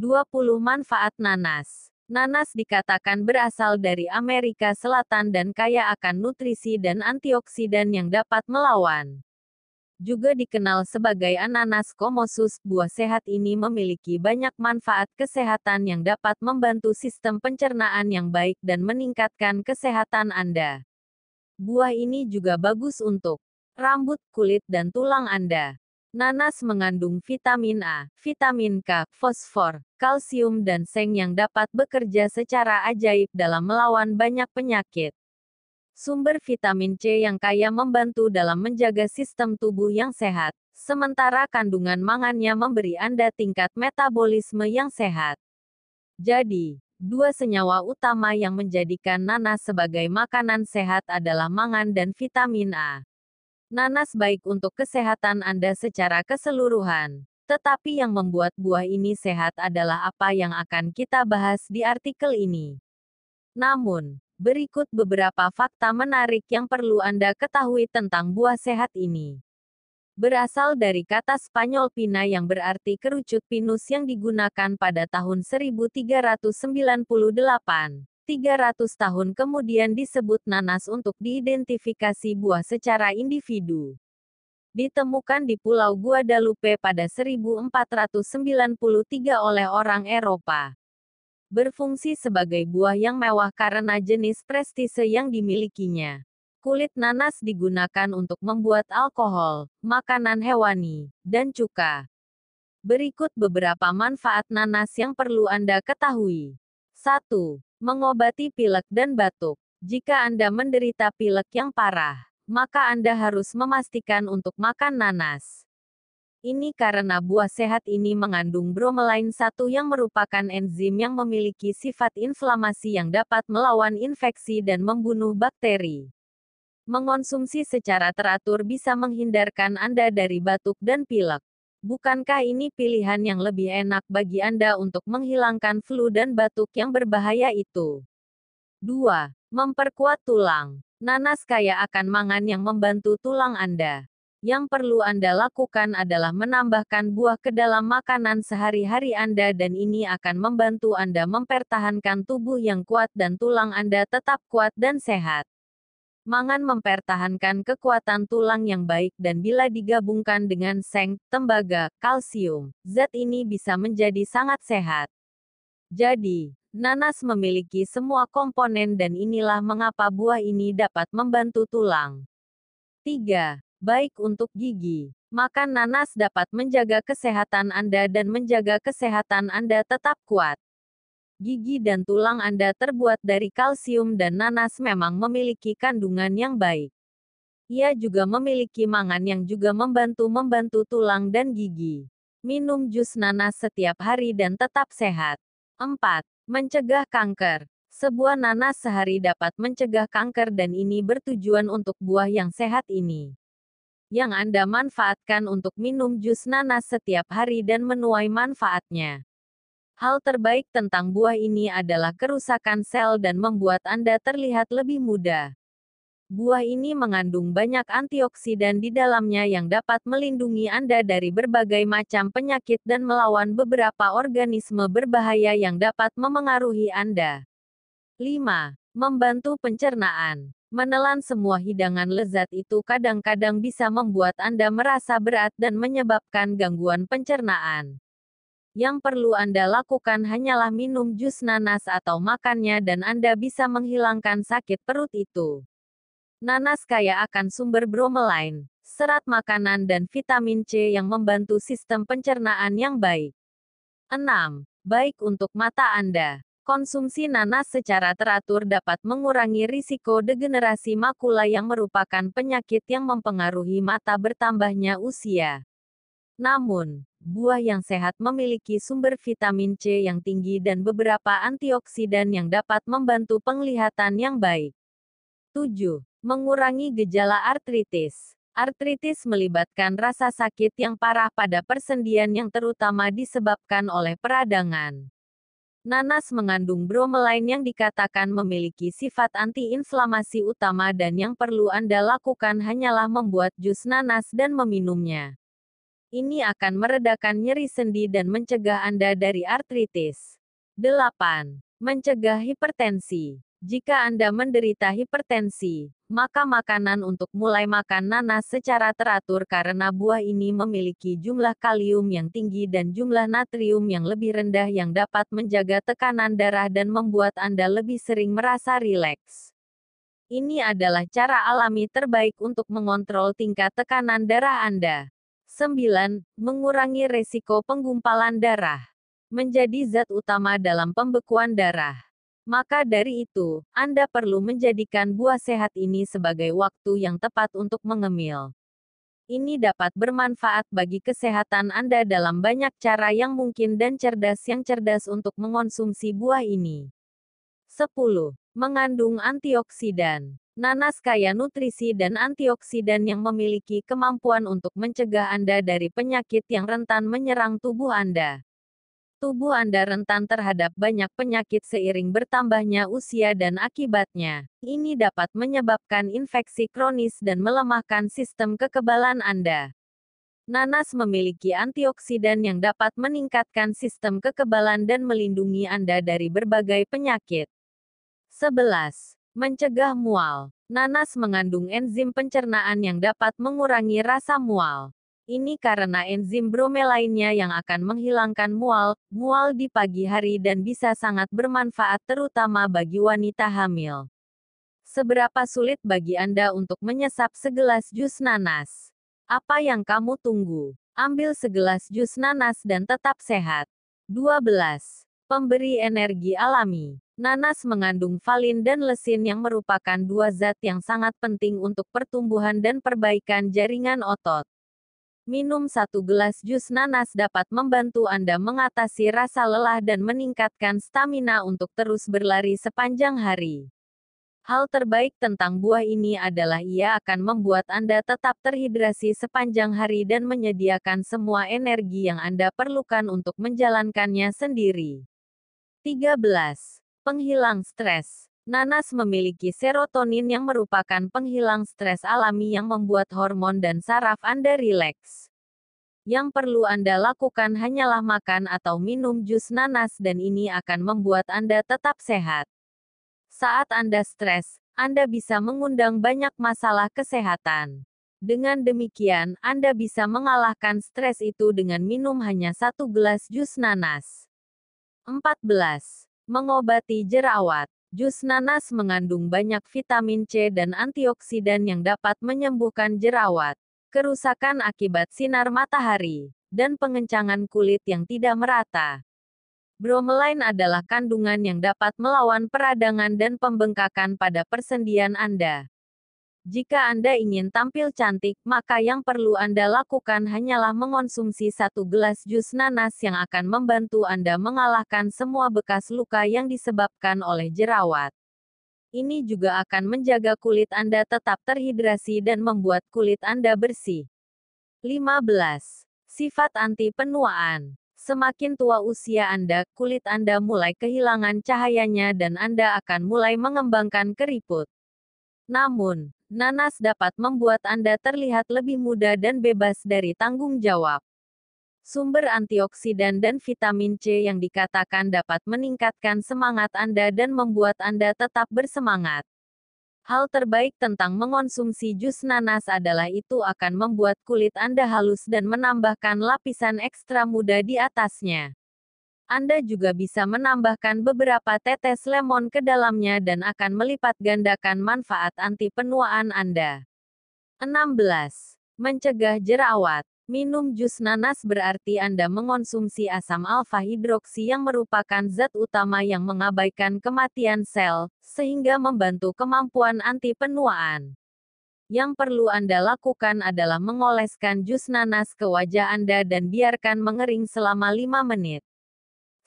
20 manfaat nanas. Nanas dikatakan berasal dari Amerika Selatan dan kaya akan nutrisi dan antioksidan yang dapat melawan. Juga dikenal sebagai ananas komosus, buah sehat ini memiliki banyak manfaat kesehatan yang dapat membantu sistem pencernaan yang baik dan meningkatkan kesehatan Anda. Buah ini juga bagus untuk rambut, kulit, dan tulang Anda. Nanas mengandung vitamin A, vitamin K, fosfor, kalsium dan seng yang dapat bekerja secara ajaib dalam melawan banyak penyakit. Sumber vitamin C yang kaya membantu dalam menjaga sistem tubuh yang sehat, sementara kandungan mangannya memberi Anda tingkat metabolisme yang sehat. Jadi, dua senyawa utama yang menjadikan nanas sebagai makanan sehat adalah mangan dan vitamin A. Nanas baik untuk kesehatan Anda secara keseluruhan. Tetapi yang membuat buah ini sehat adalah apa yang akan kita bahas di artikel ini. Namun, berikut beberapa fakta menarik yang perlu Anda ketahui tentang buah sehat ini. Berasal dari kata Spanyol pina yang berarti kerucut pinus yang digunakan pada tahun 1398. 300 tahun kemudian disebut nanas untuk diidentifikasi buah secara individu. Ditemukan di Pulau Guadalupe pada 1493 oleh orang Eropa. Berfungsi sebagai buah yang mewah karena jenis prestise yang dimilikinya. Kulit nanas digunakan untuk membuat alkohol, makanan hewani, dan cuka. Berikut beberapa manfaat nanas yang perlu Anda ketahui. 1. Mengobati pilek dan batuk. Jika Anda menderita pilek yang parah, maka Anda harus memastikan untuk makan nanas. Ini karena buah sehat ini mengandung bromelain satu yang merupakan enzim yang memiliki sifat inflamasi yang dapat melawan infeksi dan membunuh bakteri. Mengonsumsi secara teratur bisa menghindarkan Anda dari batuk dan pilek. Bukankah ini pilihan yang lebih enak bagi Anda untuk menghilangkan flu dan batuk yang berbahaya itu? 2. Memperkuat tulang. Nanas kaya akan mangan yang membantu tulang Anda. Yang perlu Anda lakukan adalah menambahkan buah ke dalam makanan sehari-hari Anda dan ini akan membantu Anda mempertahankan tubuh yang kuat dan tulang Anda tetap kuat dan sehat. Mangan mempertahankan kekuatan tulang yang baik dan bila digabungkan dengan seng, tembaga, kalsium, zat ini bisa menjadi sangat sehat. Jadi, nanas memiliki semua komponen dan inilah mengapa buah ini dapat membantu tulang. 3. Baik untuk gigi. Makan nanas dapat menjaga kesehatan Anda dan menjaga kesehatan Anda tetap kuat gigi dan tulang Anda terbuat dari kalsium dan nanas memang memiliki kandungan yang baik. Ia juga memiliki mangan yang juga membantu-membantu tulang dan gigi. Minum jus nanas setiap hari dan tetap sehat. 4. Mencegah kanker. Sebuah nanas sehari dapat mencegah kanker dan ini bertujuan untuk buah yang sehat ini. Yang Anda manfaatkan untuk minum jus nanas setiap hari dan menuai manfaatnya. Hal terbaik tentang buah ini adalah kerusakan sel dan membuat Anda terlihat lebih muda. Buah ini mengandung banyak antioksidan di dalamnya yang dapat melindungi Anda dari berbagai macam penyakit dan melawan beberapa organisme berbahaya yang dapat memengaruhi Anda. 5. Membantu pencernaan. Menelan semua hidangan lezat itu kadang-kadang bisa membuat Anda merasa berat dan menyebabkan gangguan pencernaan. Yang perlu Anda lakukan hanyalah minum jus nanas atau makannya dan Anda bisa menghilangkan sakit perut itu. Nanas kaya akan sumber bromelain, serat makanan dan vitamin C yang membantu sistem pencernaan yang baik. 6. Baik untuk mata Anda. Konsumsi nanas secara teratur dapat mengurangi risiko degenerasi makula yang merupakan penyakit yang mempengaruhi mata bertambahnya usia. Namun, buah yang sehat memiliki sumber vitamin C yang tinggi dan beberapa antioksidan yang dapat membantu penglihatan yang baik. 7. Mengurangi gejala artritis. Artritis melibatkan rasa sakit yang parah pada persendian yang terutama disebabkan oleh peradangan. Nanas mengandung bromelain yang dikatakan memiliki sifat antiinflamasi utama dan yang perlu Anda lakukan hanyalah membuat jus nanas dan meminumnya. Ini akan meredakan nyeri sendi dan mencegah Anda dari artritis. 8. Mencegah hipertensi. Jika Anda menderita hipertensi, maka makanan untuk mulai makan nanas secara teratur karena buah ini memiliki jumlah kalium yang tinggi dan jumlah natrium yang lebih rendah yang dapat menjaga tekanan darah dan membuat Anda lebih sering merasa rileks. Ini adalah cara alami terbaik untuk mengontrol tingkat tekanan darah Anda. 9. Mengurangi resiko penggumpalan darah. Menjadi zat utama dalam pembekuan darah. Maka dari itu, Anda perlu menjadikan buah sehat ini sebagai waktu yang tepat untuk mengemil. Ini dapat bermanfaat bagi kesehatan Anda dalam banyak cara yang mungkin dan cerdas yang cerdas untuk mengonsumsi buah ini. 10. Mengandung antioksidan. Nanas kaya nutrisi dan antioksidan yang memiliki kemampuan untuk mencegah Anda dari penyakit yang rentan menyerang tubuh Anda tubuh Anda rentan terhadap banyak penyakit seiring bertambahnya usia dan akibatnya, ini dapat menyebabkan infeksi kronis dan melemahkan sistem kekebalan Anda. Nanas memiliki antioksidan yang dapat meningkatkan sistem kekebalan dan melindungi Anda dari berbagai penyakit. 11. Mencegah mual. Nanas mengandung enzim pencernaan yang dapat mengurangi rasa mual. Ini karena enzim bromelainnya yang akan menghilangkan mual, mual di pagi hari dan bisa sangat bermanfaat terutama bagi wanita hamil. Seberapa sulit bagi Anda untuk menyesap segelas jus nanas? Apa yang kamu tunggu? Ambil segelas jus nanas dan tetap sehat. 12. Pemberi energi alami. Nanas mengandung valin dan lesin yang merupakan dua zat yang sangat penting untuk pertumbuhan dan perbaikan jaringan otot. Minum satu gelas jus nanas dapat membantu Anda mengatasi rasa lelah dan meningkatkan stamina untuk terus berlari sepanjang hari. Hal terbaik tentang buah ini adalah ia akan membuat Anda tetap terhidrasi sepanjang hari dan menyediakan semua energi yang Anda perlukan untuk menjalankannya sendiri. 13. Penghilang stres. Nanas memiliki serotonin yang merupakan penghilang stres alami yang membuat hormon dan saraf Anda rileks. Yang perlu Anda lakukan hanyalah makan atau minum jus nanas dan ini akan membuat Anda tetap sehat. Saat Anda stres, Anda bisa mengundang banyak masalah kesehatan. Dengan demikian, Anda bisa mengalahkan stres itu dengan minum hanya satu gelas jus nanas. 14. Mengobati jerawat. Jus nanas mengandung banyak vitamin C dan antioksidan yang dapat menyembuhkan jerawat, kerusakan akibat sinar matahari, dan pengencangan kulit yang tidak merata. Bromelain adalah kandungan yang dapat melawan peradangan dan pembengkakan pada persendian Anda. Jika Anda ingin tampil cantik, maka yang perlu Anda lakukan hanyalah mengonsumsi satu gelas jus nanas yang akan membantu Anda mengalahkan semua bekas luka yang disebabkan oleh jerawat. Ini juga akan menjaga kulit Anda tetap terhidrasi dan membuat kulit Anda bersih. 15. Sifat anti penuaan. Semakin tua usia Anda, kulit Anda mulai kehilangan cahayanya dan Anda akan mulai mengembangkan keriput. Namun, nanas dapat membuat Anda terlihat lebih muda dan bebas dari tanggung jawab. Sumber antioksidan dan vitamin C yang dikatakan dapat meningkatkan semangat Anda dan membuat Anda tetap bersemangat. Hal terbaik tentang mengonsumsi jus nanas adalah itu akan membuat kulit Anda halus dan menambahkan lapisan ekstra muda di atasnya. Anda juga bisa menambahkan beberapa tetes lemon ke dalamnya dan akan melipat gandakan manfaat anti penuaan Anda. 16. Mencegah jerawat. Minum jus nanas berarti Anda mengonsumsi asam alfa hidroksi yang merupakan zat utama yang mengabaikan kematian sel, sehingga membantu kemampuan anti penuaan. Yang perlu Anda lakukan adalah mengoleskan jus nanas ke wajah Anda dan biarkan mengering selama 5 menit.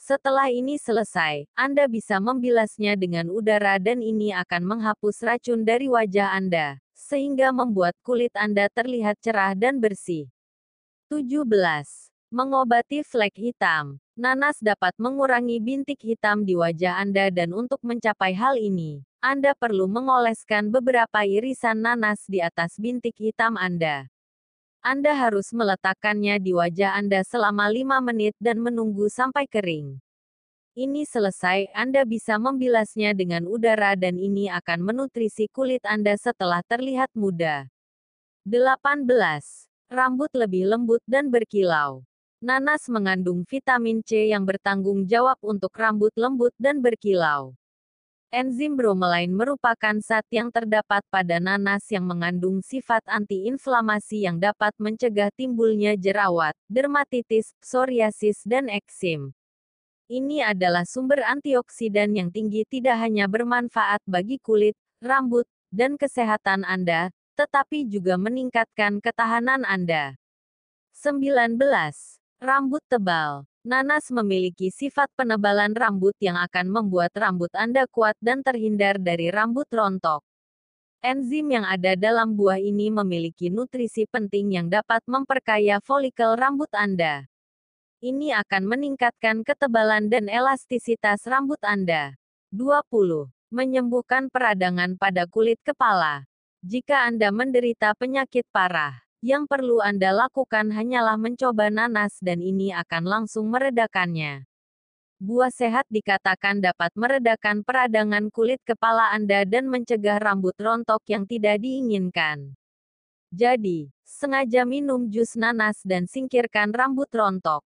Setelah ini selesai, Anda bisa membilasnya dengan udara dan ini akan menghapus racun dari wajah Anda, sehingga membuat kulit Anda terlihat cerah dan bersih. 17. Mengobati flek hitam. Nanas dapat mengurangi bintik hitam di wajah Anda dan untuk mencapai hal ini, Anda perlu mengoleskan beberapa irisan nanas di atas bintik hitam Anda. Anda harus meletakkannya di wajah Anda selama 5 menit dan menunggu sampai kering. Ini selesai, Anda bisa membilasnya dengan udara dan ini akan menutrisi kulit Anda setelah terlihat muda. 18. Rambut lebih lembut dan berkilau. Nanas mengandung vitamin C yang bertanggung jawab untuk rambut lembut dan berkilau. Enzim bromelain merupakan zat yang terdapat pada nanas yang mengandung sifat antiinflamasi yang dapat mencegah timbulnya jerawat, dermatitis, psoriasis dan eksim. Ini adalah sumber antioksidan yang tinggi tidak hanya bermanfaat bagi kulit, rambut, dan kesehatan Anda, tetapi juga meningkatkan ketahanan Anda. 19. Rambut tebal Nanas memiliki sifat penebalan rambut yang akan membuat rambut Anda kuat dan terhindar dari rambut rontok. Enzim yang ada dalam buah ini memiliki nutrisi penting yang dapat memperkaya folikel rambut Anda. Ini akan meningkatkan ketebalan dan elastisitas rambut Anda. 20. Menyembuhkan peradangan pada kulit kepala. Jika Anda menderita penyakit parah, yang perlu Anda lakukan hanyalah mencoba nanas dan ini akan langsung meredakannya. Buah sehat dikatakan dapat meredakan peradangan kulit kepala Anda dan mencegah rambut rontok yang tidak diinginkan. Jadi, sengaja minum jus nanas dan singkirkan rambut rontok.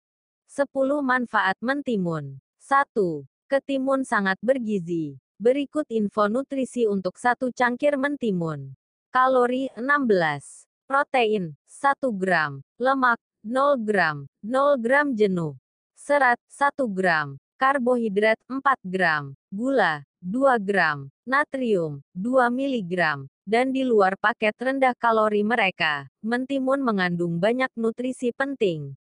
10 manfaat mentimun. 1. Ketimun sangat bergizi. Berikut info nutrisi untuk satu cangkir mentimun. Kalori 16 protein 1 gram, lemak 0 gram, 0 gram jenuh, serat 1 gram, karbohidrat 4 gram, gula 2 gram, natrium 2 mg, dan di luar paket rendah kalori mereka, mentimun mengandung banyak nutrisi penting.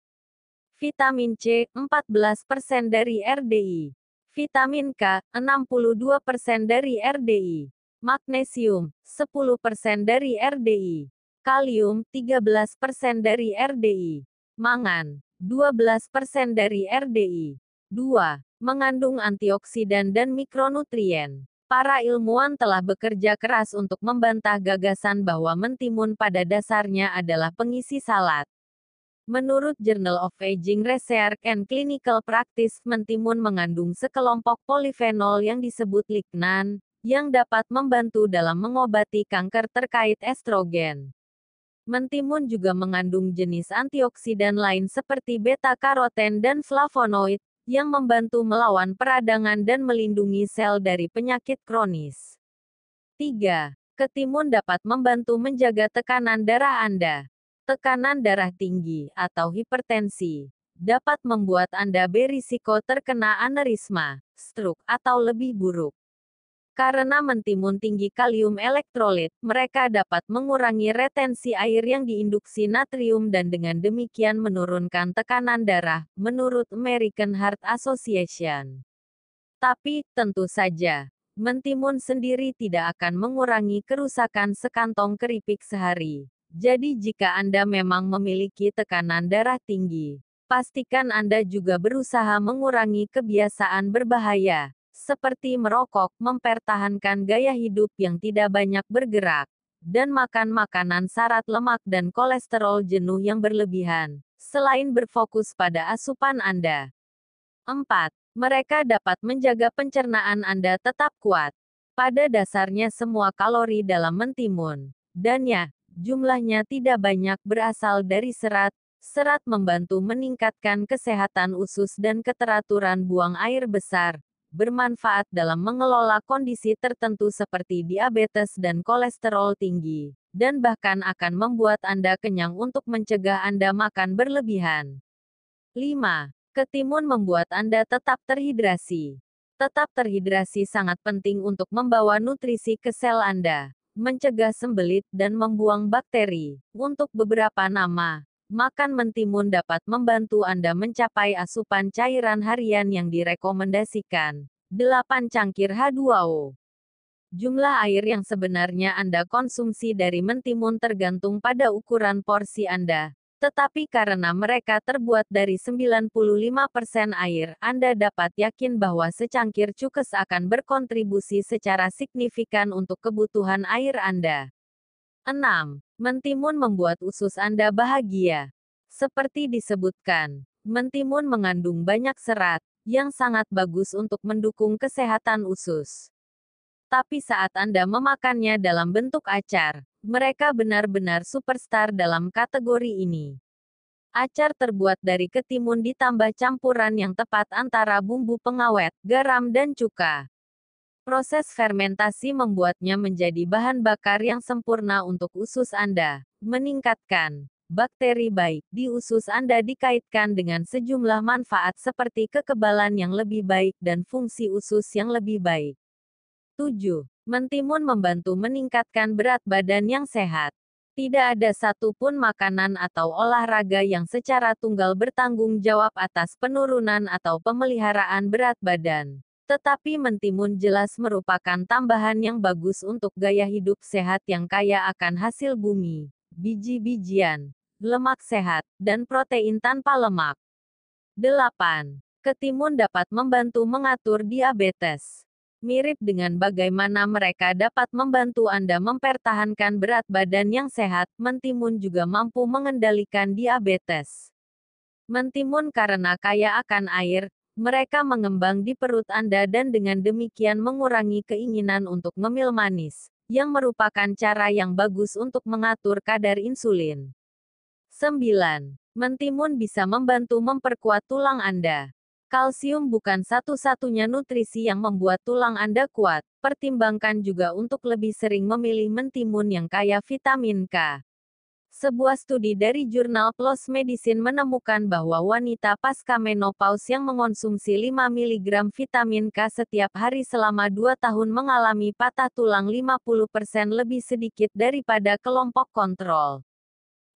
Vitamin C 14% dari RDI. Vitamin K 62% dari RDI. Magnesium 10% dari RDI. Kalium, 13% dari RDI. Mangan, 12% dari RDI. 2. Mengandung antioksidan dan mikronutrien. Para ilmuwan telah bekerja keras untuk membantah gagasan bahwa mentimun pada dasarnya adalah pengisi salad. Menurut Journal of Aging Research and Clinical Practice, mentimun mengandung sekelompok polifenol yang disebut lignan, yang dapat membantu dalam mengobati kanker terkait estrogen. Mentimun juga mengandung jenis antioksidan lain seperti beta-karoten dan flavonoid, yang membantu melawan peradangan dan melindungi sel dari penyakit kronis. 3. Ketimun dapat membantu menjaga tekanan darah Anda. Tekanan darah tinggi, atau hipertensi, dapat membuat Anda berisiko terkena aneurisma, stroke, atau lebih buruk. Karena mentimun tinggi kalium elektrolit, mereka dapat mengurangi retensi air yang diinduksi natrium dan dengan demikian menurunkan tekanan darah, menurut American Heart Association. Tapi, tentu saja, mentimun sendiri tidak akan mengurangi kerusakan sekantong keripik sehari. Jadi jika Anda memang memiliki tekanan darah tinggi, pastikan Anda juga berusaha mengurangi kebiasaan berbahaya, seperti merokok, mempertahankan gaya hidup yang tidak banyak bergerak, dan makan makanan syarat lemak dan kolesterol jenuh yang berlebihan, selain berfokus pada asupan Anda. 4. Mereka dapat menjaga pencernaan Anda tetap kuat. Pada dasarnya semua kalori dalam mentimun, dan ya, jumlahnya tidak banyak berasal dari serat, serat membantu meningkatkan kesehatan usus dan keteraturan buang air besar, bermanfaat dalam mengelola kondisi tertentu seperti diabetes dan kolesterol tinggi, dan bahkan akan membuat Anda kenyang untuk mencegah Anda makan berlebihan. 5. Ketimun membuat Anda tetap terhidrasi. Tetap terhidrasi sangat penting untuk membawa nutrisi ke sel Anda, mencegah sembelit dan membuang bakteri. Untuk beberapa nama, Makan mentimun dapat membantu Anda mencapai asupan cairan harian yang direkomendasikan. 8 cangkir H2O. Jumlah air yang sebenarnya Anda konsumsi dari mentimun tergantung pada ukuran porsi Anda. Tetapi karena mereka terbuat dari 95% air, Anda dapat yakin bahwa secangkir cukes akan berkontribusi secara signifikan untuk kebutuhan air Anda. 6. Mentimun membuat usus Anda bahagia. Seperti disebutkan, mentimun mengandung banyak serat, yang sangat bagus untuk mendukung kesehatan usus. Tapi saat Anda memakannya dalam bentuk acar, mereka benar-benar superstar dalam kategori ini. Acar terbuat dari ketimun ditambah campuran yang tepat antara bumbu pengawet, garam dan cuka. Proses fermentasi membuatnya menjadi bahan bakar yang sempurna untuk usus Anda, meningkatkan bakteri baik di usus Anda dikaitkan dengan sejumlah manfaat seperti kekebalan yang lebih baik dan fungsi usus yang lebih baik. 7. Mentimun membantu meningkatkan berat badan yang sehat. Tidak ada satupun makanan atau olahraga yang secara tunggal bertanggung jawab atas penurunan atau pemeliharaan berat badan. Tetapi mentimun jelas merupakan tambahan yang bagus untuk gaya hidup sehat yang kaya akan hasil bumi, biji-bijian, lemak sehat, dan protein tanpa lemak. 8. Ketimun dapat membantu mengatur diabetes. Mirip dengan bagaimana mereka dapat membantu Anda mempertahankan berat badan yang sehat, mentimun juga mampu mengendalikan diabetes. Mentimun karena kaya akan air, mereka mengembang di perut Anda dan dengan demikian mengurangi keinginan untuk ngemil manis, yang merupakan cara yang bagus untuk mengatur kadar insulin. 9. Mentimun bisa membantu memperkuat tulang Anda. Kalsium bukan satu-satunya nutrisi yang membuat tulang Anda kuat. Pertimbangkan juga untuk lebih sering memilih mentimun yang kaya vitamin K. Sebuah studi dari jurnal PLOS Medicine menemukan bahwa wanita pasca menopause yang mengonsumsi 5 mg vitamin K setiap hari selama 2 tahun mengalami patah tulang 50% lebih sedikit daripada kelompok kontrol.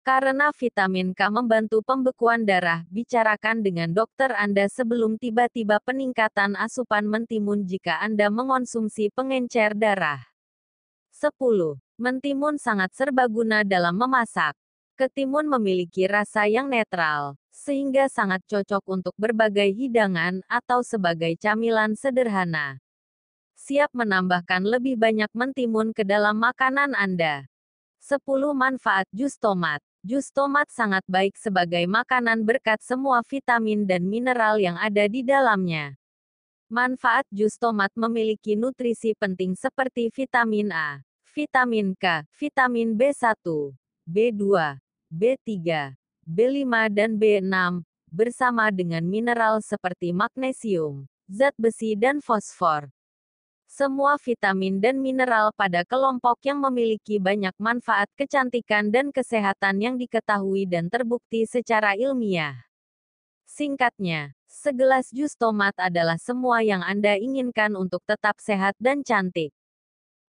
Karena vitamin K membantu pembekuan darah, bicarakan dengan dokter Anda sebelum tiba-tiba peningkatan asupan mentimun jika Anda mengonsumsi pengencer darah. 10. Mentimun sangat serbaguna dalam memasak. Ketimun memiliki rasa yang netral, sehingga sangat cocok untuk berbagai hidangan atau sebagai camilan sederhana. Siap menambahkan lebih banyak mentimun ke dalam makanan Anda. 10 manfaat jus tomat. Jus tomat sangat baik sebagai makanan berkat semua vitamin dan mineral yang ada di dalamnya. Manfaat jus tomat memiliki nutrisi penting seperti vitamin A, vitamin K, vitamin B1, B2, B3, B5 dan B6, bersama dengan mineral seperti magnesium, zat besi dan fosfor. Semua vitamin dan mineral pada kelompok yang memiliki banyak manfaat kecantikan dan kesehatan yang diketahui dan terbukti secara ilmiah. Singkatnya, segelas jus tomat adalah semua yang Anda inginkan untuk tetap sehat dan cantik.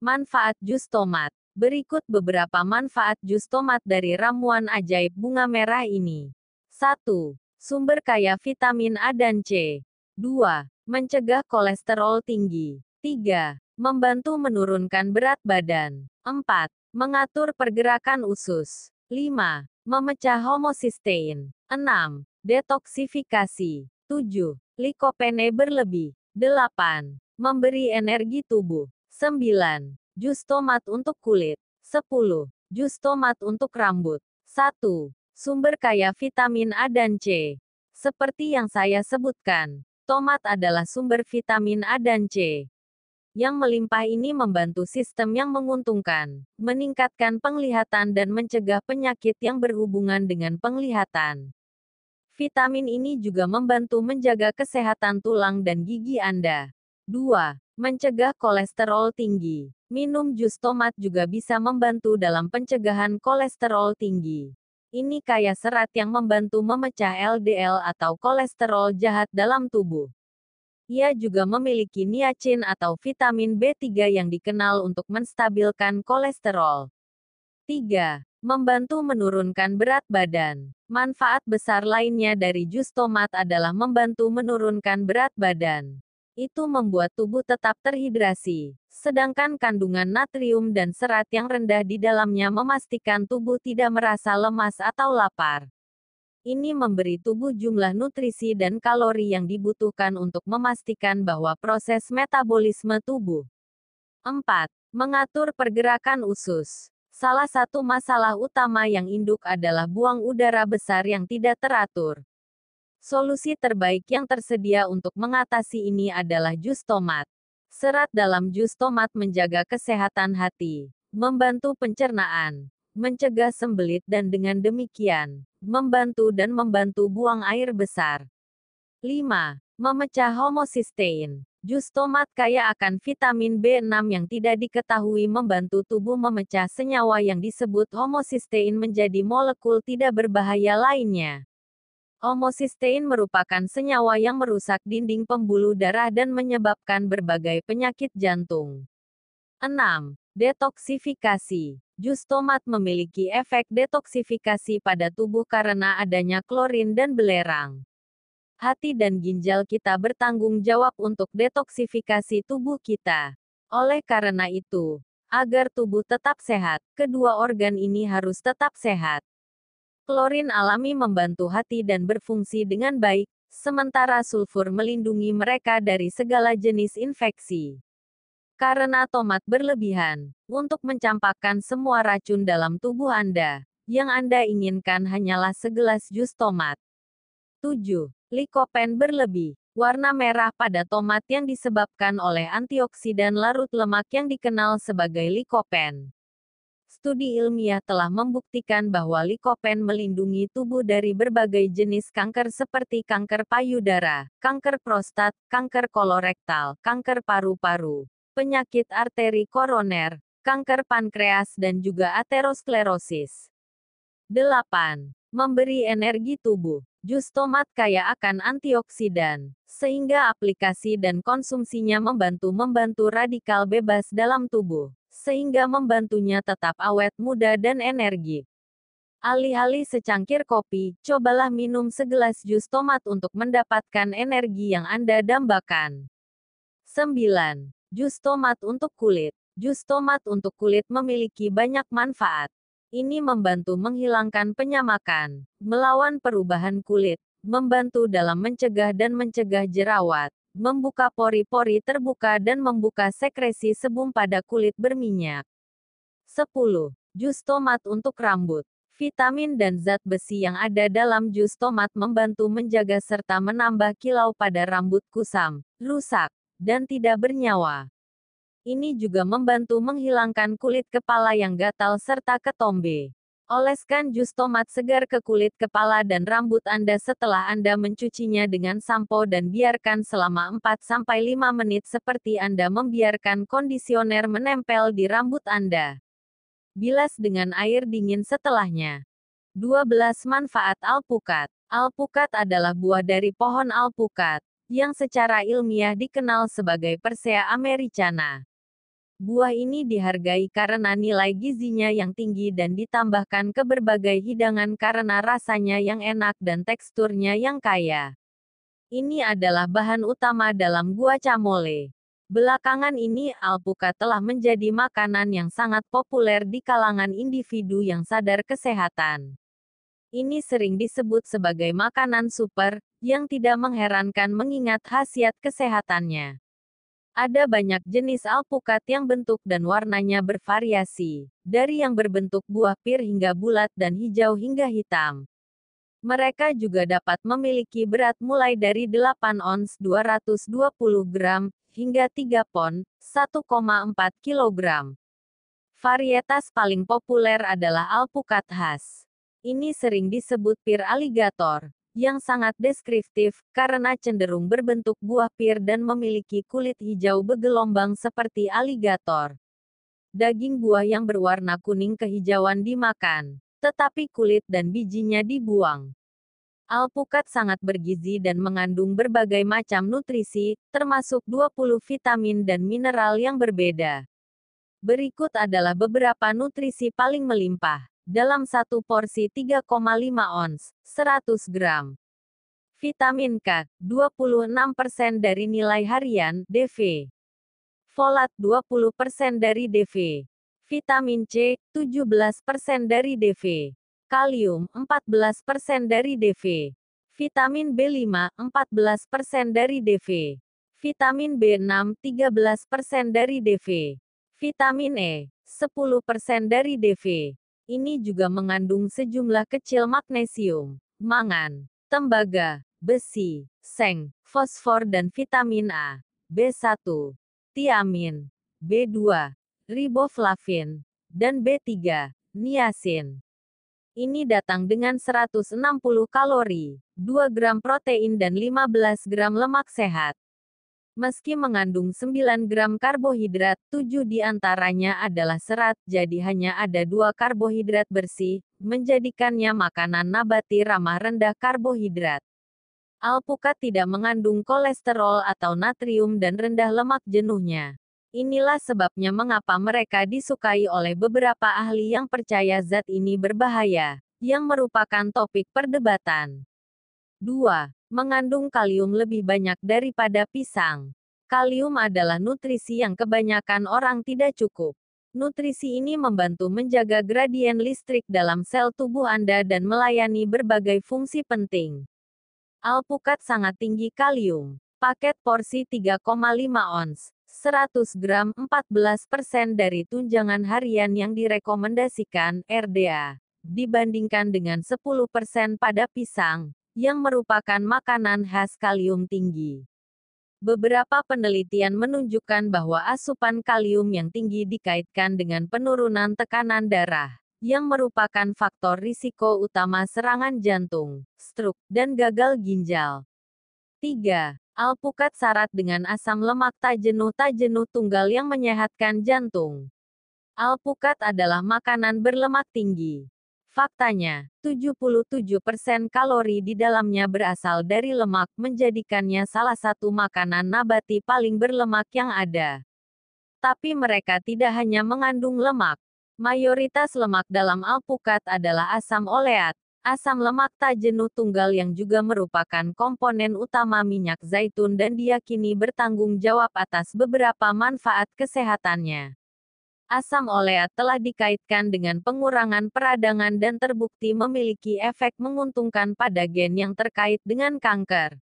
Manfaat jus tomat. Berikut beberapa manfaat jus tomat dari ramuan ajaib bunga merah ini. 1. Sumber kaya vitamin A dan C. 2. Mencegah kolesterol tinggi. 3. Membantu menurunkan berat badan. 4. Mengatur pergerakan usus. 5. Memecah homocysteine. 6. Detoksifikasi. 7. Likopene berlebih. 8. Memberi energi tubuh. 9. Jus tomat untuk kulit. 10. Jus tomat untuk rambut. 1. Sumber kaya vitamin A dan C. Seperti yang saya sebutkan, tomat adalah sumber vitamin A dan C. Yang melimpah ini membantu sistem yang menguntungkan, meningkatkan penglihatan dan mencegah penyakit yang berhubungan dengan penglihatan. Vitamin ini juga membantu menjaga kesehatan tulang dan gigi Anda. 2. Mencegah kolesterol tinggi. Minum jus tomat juga bisa membantu dalam pencegahan kolesterol tinggi. Ini kaya serat yang membantu memecah LDL atau kolesterol jahat dalam tubuh. Ia juga memiliki niacin atau vitamin B3 yang dikenal untuk menstabilkan kolesterol. 3. Membantu menurunkan berat badan. Manfaat besar lainnya dari jus tomat adalah membantu menurunkan berat badan itu membuat tubuh tetap terhidrasi. Sedangkan kandungan natrium dan serat yang rendah di dalamnya memastikan tubuh tidak merasa lemas atau lapar. Ini memberi tubuh jumlah nutrisi dan kalori yang dibutuhkan untuk memastikan bahwa proses metabolisme tubuh. 4. Mengatur pergerakan usus. Salah satu masalah utama yang induk adalah buang udara besar yang tidak teratur. Solusi terbaik yang tersedia untuk mengatasi ini adalah jus tomat. Serat dalam jus tomat menjaga kesehatan hati, membantu pencernaan, mencegah sembelit dan dengan demikian, membantu dan membantu buang air besar. 5. Memecah homocysteine. Jus tomat kaya akan vitamin B6 yang tidak diketahui membantu tubuh memecah senyawa yang disebut homocysteine menjadi molekul tidak berbahaya lainnya. Homocysteine merupakan senyawa yang merusak dinding pembuluh darah dan menyebabkan berbagai penyakit jantung. 6. Detoksifikasi. Jus tomat memiliki efek detoksifikasi pada tubuh karena adanya klorin dan belerang. Hati dan ginjal kita bertanggung jawab untuk detoksifikasi tubuh kita. Oleh karena itu, agar tubuh tetap sehat, kedua organ ini harus tetap sehat. Klorin alami membantu hati dan berfungsi dengan baik, sementara sulfur melindungi mereka dari segala jenis infeksi. Karena tomat berlebihan, untuk mencampakkan semua racun dalam tubuh Anda, yang Anda inginkan hanyalah segelas jus tomat. 7. Likopen berlebih. Warna merah pada tomat yang disebabkan oleh antioksidan larut lemak yang dikenal sebagai likopen. Studi ilmiah telah membuktikan bahwa likopen melindungi tubuh dari berbagai jenis kanker seperti kanker payudara, kanker prostat, kanker kolorektal, kanker paru-paru, penyakit arteri koroner, kanker pankreas dan juga aterosklerosis. 8. Memberi energi tubuh. Jus tomat kaya akan antioksidan, sehingga aplikasi dan konsumsinya membantu membantu radikal bebas dalam tubuh, sehingga membantunya tetap awet muda dan energi. Alih-alih secangkir kopi, cobalah minum segelas jus tomat untuk mendapatkan energi yang Anda dambakan. 9. Jus tomat untuk kulit. Jus tomat untuk kulit memiliki banyak manfaat. Ini membantu menghilangkan penyamakan, melawan perubahan kulit, membantu dalam mencegah dan mencegah jerawat, membuka pori-pori terbuka dan membuka sekresi sebum pada kulit berminyak. 10. Jus tomat untuk rambut. Vitamin dan zat besi yang ada dalam jus tomat membantu menjaga serta menambah kilau pada rambut kusam, rusak, dan tidak bernyawa. Ini juga membantu menghilangkan kulit kepala yang gatal serta ketombe. Oleskan jus tomat segar ke kulit kepala dan rambut Anda setelah Anda mencucinya dengan sampo dan biarkan selama 4-5 menit seperti Anda membiarkan kondisioner menempel di rambut Anda. Bilas dengan air dingin setelahnya. 12 Manfaat alpukat Alpukat adalah buah dari pohon alpukat yang secara ilmiah dikenal sebagai Persea americana. Buah ini dihargai karena nilai gizinya yang tinggi dan ditambahkan ke berbagai hidangan karena rasanya yang enak dan teksturnya yang kaya. Ini adalah bahan utama dalam guacamole. Belakangan ini, alpukat telah menjadi makanan yang sangat populer di kalangan individu yang sadar kesehatan. Ini sering disebut sebagai makanan super, yang tidak mengherankan mengingat khasiat kesehatannya. Ada banyak jenis alpukat yang bentuk dan warnanya bervariasi, dari yang berbentuk buah pir hingga bulat dan hijau hingga hitam. Mereka juga dapat memiliki berat mulai dari 8 ons 220 gram, hingga 3 pon, 1,4 kilogram. Varietas paling populer adalah alpukat khas. Ini sering disebut pir aligator, yang sangat deskriptif, karena cenderung berbentuk buah pir dan memiliki kulit hijau bergelombang seperti aligator. Daging buah yang berwarna kuning kehijauan dimakan, tetapi kulit dan bijinya dibuang. Alpukat sangat bergizi dan mengandung berbagai macam nutrisi, termasuk 20 vitamin dan mineral yang berbeda. Berikut adalah beberapa nutrisi paling melimpah dalam satu porsi 3,5 ons, 100 gram. Vitamin K, 26% dari nilai harian, DV. Folat 20% dari DV. Vitamin C, 17% dari DV. Kalium, 14% dari DV. Vitamin B5, 14% dari DV. Vitamin B6, 13% dari DV. Vitamin E, 10% dari DV. Ini juga mengandung sejumlah kecil magnesium, mangan, tembaga, besi, seng, fosfor dan vitamin A, B1, tiamin, B2, riboflavin, dan B3, niacin. Ini datang dengan 160 kalori, 2 gram protein dan 15 gram lemak sehat. Meski mengandung 9 gram karbohidrat, 7 di antaranya adalah serat, jadi hanya ada dua karbohidrat bersih, menjadikannya makanan nabati ramah rendah karbohidrat. Alpukat tidak mengandung kolesterol atau natrium dan rendah lemak jenuhnya. Inilah sebabnya mengapa mereka disukai oleh beberapa ahli yang percaya zat ini berbahaya, yang merupakan topik perdebatan. 2. Mengandung kalium lebih banyak daripada pisang. Kalium adalah nutrisi yang kebanyakan orang tidak cukup. Nutrisi ini membantu menjaga gradien listrik dalam sel tubuh Anda dan melayani berbagai fungsi penting. Alpukat sangat tinggi kalium. Paket porsi 3,5 ons 100 gram 14% dari tunjangan harian yang direkomendasikan RDA dibandingkan dengan 10% pada pisang yang merupakan makanan khas kalium tinggi. Beberapa penelitian menunjukkan bahwa asupan kalium yang tinggi dikaitkan dengan penurunan tekanan darah, yang merupakan faktor risiko utama serangan jantung, stroke, dan gagal ginjal. 3. Alpukat syarat dengan asam lemak tak jenuh tak jenuh tunggal yang menyehatkan jantung. Alpukat adalah makanan berlemak tinggi. Faktanya, 77% kalori di dalamnya berasal dari lemak menjadikannya salah satu makanan nabati paling berlemak yang ada. Tapi mereka tidak hanya mengandung lemak. Mayoritas lemak dalam alpukat adalah asam oleat, Asam lemak tak jenuh tunggal yang juga merupakan komponen utama minyak zaitun dan diyakini bertanggung jawab atas beberapa manfaat kesehatannya. Asam oleat telah dikaitkan dengan pengurangan peradangan dan terbukti memiliki efek menguntungkan pada gen yang terkait dengan kanker.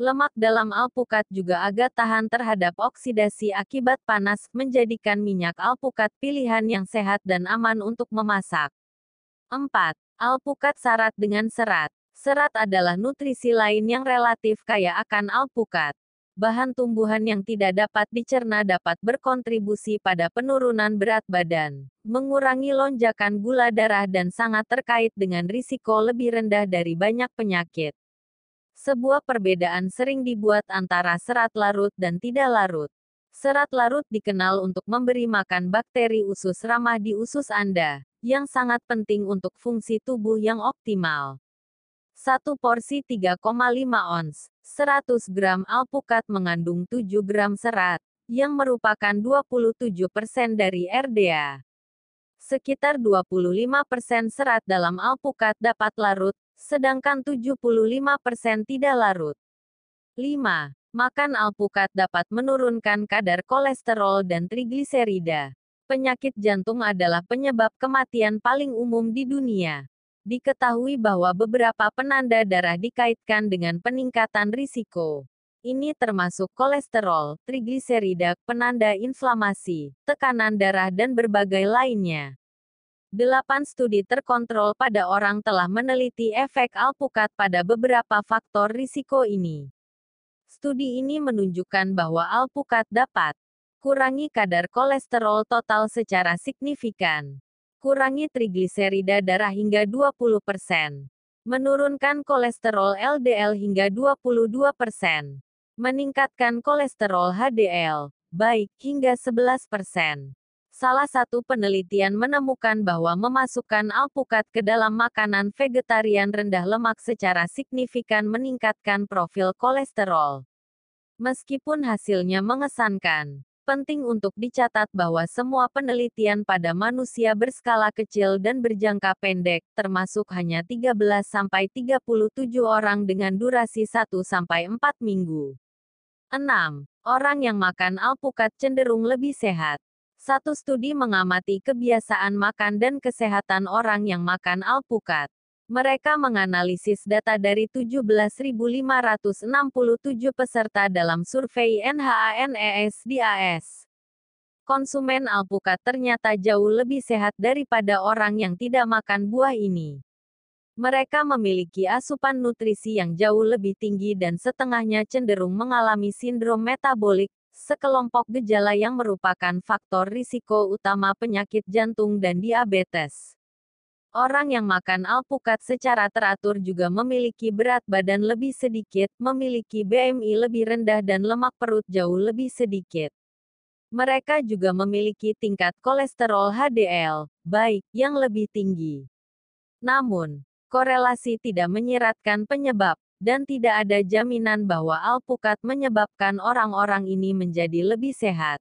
Lemak dalam alpukat juga agak tahan terhadap oksidasi akibat panas, menjadikan minyak alpukat pilihan yang sehat dan aman untuk memasak. 4. Alpukat syarat dengan serat. Serat adalah nutrisi lain yang relatif kaya akan alpukat. Bahan tumbuhan yang tidak dapat dicerna dapat berkontribusi pada penurunan berat badan, mengurangi lonjakan gula darah dan sangat terkait dengan risiko lebih rendah dari banyak penyakit. Sebuah perbedaan sering dibuat antara serat larut dan tidak larut. Serat larut dikenal untuk memberi makan bakteri usus ramah di usus Anda, yang sangat penting untuk fungsi tubuh yang optimal. Satu porsi 3,5 ons, 100 gram alpukat mengandung 7 gram serat, yang merupakan 27% dari RDA. Sekitar 25% serat dalam alpukat dapat larut, sedangkan 75% tidak larut. 5. Makan alpukat dapat menurunkan kadar kolesterol dan trigliserida. Penyakit jantung adalah penyebab kematian paling umum di dunia. Diketahui bahwa beberapa penanda darah dikaitkan dengan peningkatan risiko. Ini termasuk kolesterol, trigliserida, penanda inflamasi, tekanan darah dan berbagai lainnya. Delapan studi terkontrol pada orang telah meneliti efek alpukat pada beberapa faktor risiko ini. Studi ini menunjukkan bahwa alpukat dapat Kurangi kadar kolesterol total secara signifikan. Kurangi trigliserida darah hingga 20%. Menurunkan kolesterol LDL hingga 22%. Meningkatkan kolesterol HDL, baik, hingga 11%. Salah satu penelitian menemukan bahwa memasukkan alpukat ke dalam makanan vegetarian rendah lemak secara signifikan meningkatkan profil kolesterol. Meskipun hasilnya mengesankan, Penting untuk dicatat bahwa semua penelitian pada manusia berskala kecil dan berjangka pendek, termasuk hanya 13-37 orang dengan durasi 1-4 minggu. 6. Orang yang makan alpukat cenderung lebih sehat. Satu studi mengamati kebiasaan makan dan kesehatan orang yang makan alpukat. Mereka menganalisis data dari 17.567 peserta dalam survei NHANES di AS. konsumen alpukat ternyata jauh lebih sehat daripada orang yang tidak makan buah ini. Mereka memiliki asupan nutrisi yang jauh lebih tinggi dan setengahnya cenderung mengalami sindrom metabolik, sekelompok gejala yang merupakan faktor risiko utama penyakit jantung dan diabetes. Orang yang makan alpukat secara teratur juga memiliki berat badan lebih sedikit, memiliki BMI lebih rendah dan lemak perut jauh lebih sedikit. Mereka juga memiliki tingkat kolesterol HDL baik yang lebih tinggi. Namun, korelasi tidak menyiratkan penyebab, dan tidak ada jaminan bahwa alpukat menyebabkan orang-orang ini menjadi lebih sehat.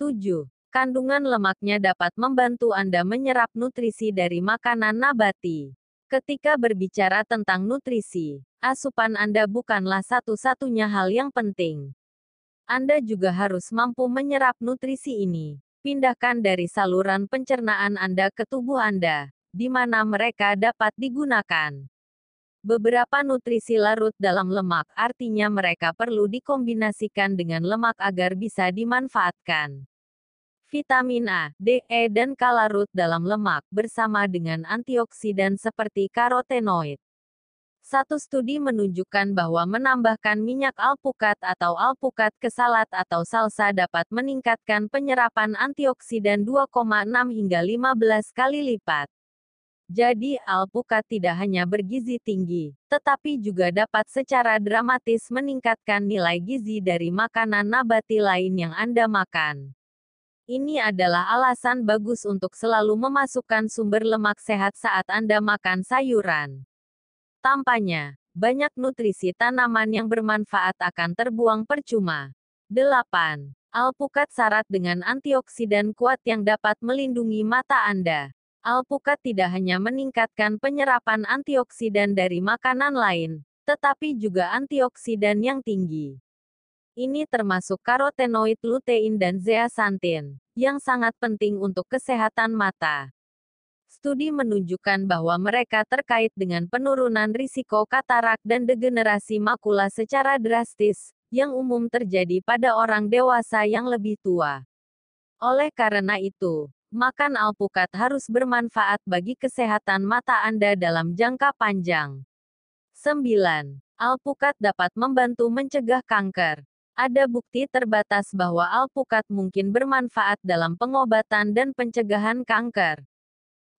7. Kandungan lemaknya dapat membantu Anda menyerap nutrisi dari makanan nabati. Ketika berbicara tentang nutrisi, asupan Anda bukanlah satu-satunya hal yang penting. Anda juga harus mampu menyerap nutrisi ini. Pindahkan dari saluran pencernaan Anda ke tubuh Anda, di mana mereka dapat digunakan. Beberapa nutrisi larut dalam lemak artinya mereka perlu dikombinasikan dengan lemak agar bisa dimanfaatkan vitamin A, D, E dan K larut dalam lemak, bersama dengan antioksidan seperti karotenoid. Satu studi menunjukkan bahwa menambahkan minyak alpukat atau alpukat ke salad atau salsa dapat meningkatkan penyerapan antioksidan 2,6 hingga 15 kali lipat. Jadi, alpukat tidak hanya bergizi tinggi, tetapi juga dapat secara dramatis meningkatkan nilai gizi dari makanan nabati lain yang Anda makan. Ini adalah alasan bagus untuk selalu memasukkan sumber lemak sehat saat Anda makan sayuran. Tampaknya, banyak nutrisi tanaman yang bermanfaat akan terbuang percuma. 8. Alpukat syarat dengan antioksidan kuat yang dapat melindungi mata Anda. Alpukat tidak hanya meningkatkan penyerapan antioksidan dari makanan lain, tetapi juga antioksidan yang tinggi. Ini termasuk karotenoid lutein dan zeaxanthin, yang sangat penting untuk kesehatan mata. Studi menunjukkan bahwa mereka terkait dengan penurunan risiko katarak dan degenerasi makula secara drastis, yang umum terjadi pada orang dewasa yang lebih tua. Oleh karena itu, makan alpukat harus bermanfaat bagi kesehatan mata Anda dalam jangka panjang. 9. Alpukat dapat membantu mencegah kanker. Ada bukti terbatas bahwa alpukat mungkin bermanfaat dalam pengobatan dan pencegahan kanker.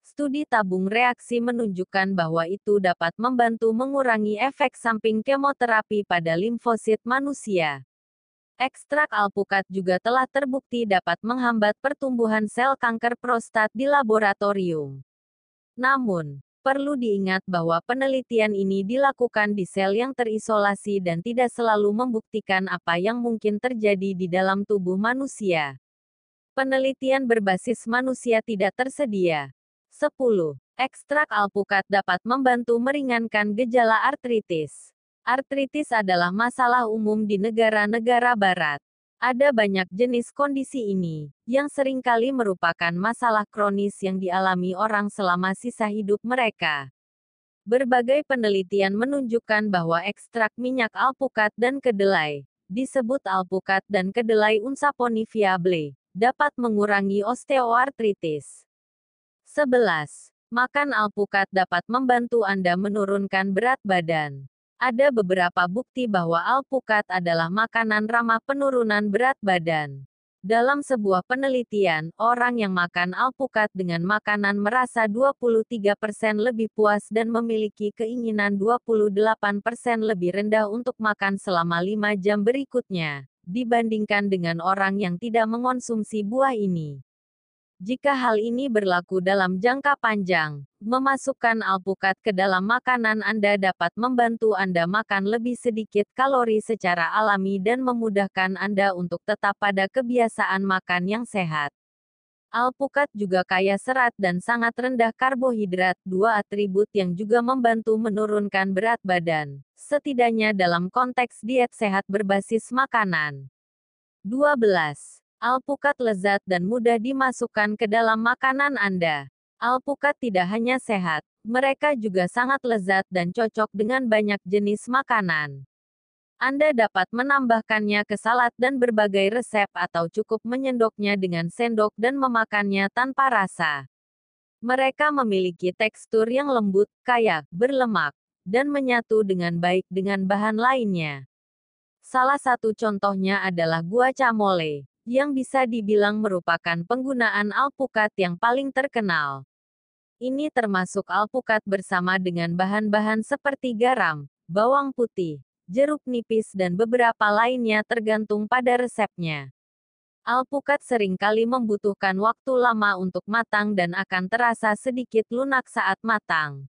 Studi tabung reaksi menunjukkan bahwa itu dapat membantu mengurangi efek samping kemoterapi pada limfosit manusia. Ekstrak alpukat juga telah terbukti dapat menghambat pertumbuhan sel kanker prostat di laboratorium. Namun, Perlu diingat bahwa penelitian ini dilakukan di sel yang terisolasi dan tidak selalu membuktikan apa yang mungkin terjadi di dalam tubuh manusia. Penelitian berbasis manusia tidak tersedia. 10. Ekstrak alpukat dapat membantu meringankan gejala artritis. Artritis adalah masalah umum di negara-negara barat. Ada banyak jenis kondisi ini, yang sering kali merupakan masalah kronis yang dialami orang selama sisa hidup mereka. Berbagai penelitian menunjukkan bahwa ekstrak minyak alpukat dan kedelai, disebut alpukat dan kedelai unsaponi viable, dapat mengurangi osteoartritis. 11. Makan alpukat dapat membantu Anda menurunkan berat badan. Ada beberapa bukti bahwa alpukat adalah makanan ramah penurunan berat badan. Dalam sebuah penelitian, orang yang makan alpukat dengan makanan merasa 23% lebih puas dan memiliki keinginan 28% lebih rendah untuk makan selama 5 jam berikutnya, dibandingkan dengan orang yang tidak mengonsumsi buah ini. Jika hal ini berlaku dalam jangka panjang, memasukkan alpukat ke dalam makanan Anda dapat membantu Anda makan lebih sedikit kalori secara alami dan memudahkan Anda untuk tetap pada kebiasaan makan yang sehat. Alpukat juga kaya serat dan sangat rendah karbohidrat, dua atribut yang juga membantu menurunkan berat badan, setidaknya dalam konteks diet sehat berbasis makanan. 12. Alpukat lezat dan mudah dimasukkan ke dalam makanan Anda. Alpukat tidak hanya sehat, mereka juga sangat lezat dan cocok dengan banyak jenis makanan. Anda dapat menambahkannya ke salad dan berbagai resep atau cukup menyendoknya dengan sendok dan memakannya tanpa rasa. Mereka memiliki tekstur yang lembut, kaya, berlemak, dan menyatu dengan baik dengan bahan lainnya. Salah satu contohnya adalah guacamole, yang bisa dibilang merupakan penggunaan alpukat yang paling terkenal. Ini termasuk alpukat bersama dengan bahan-bahan seperti garam, bawang putih, jeruk nipis dan beberapa lainnya tergantung pada resepnya. Alpukat sering kali membutuhkan waktu lama untuk matang dan akan terasa sedikit lunak saat matang.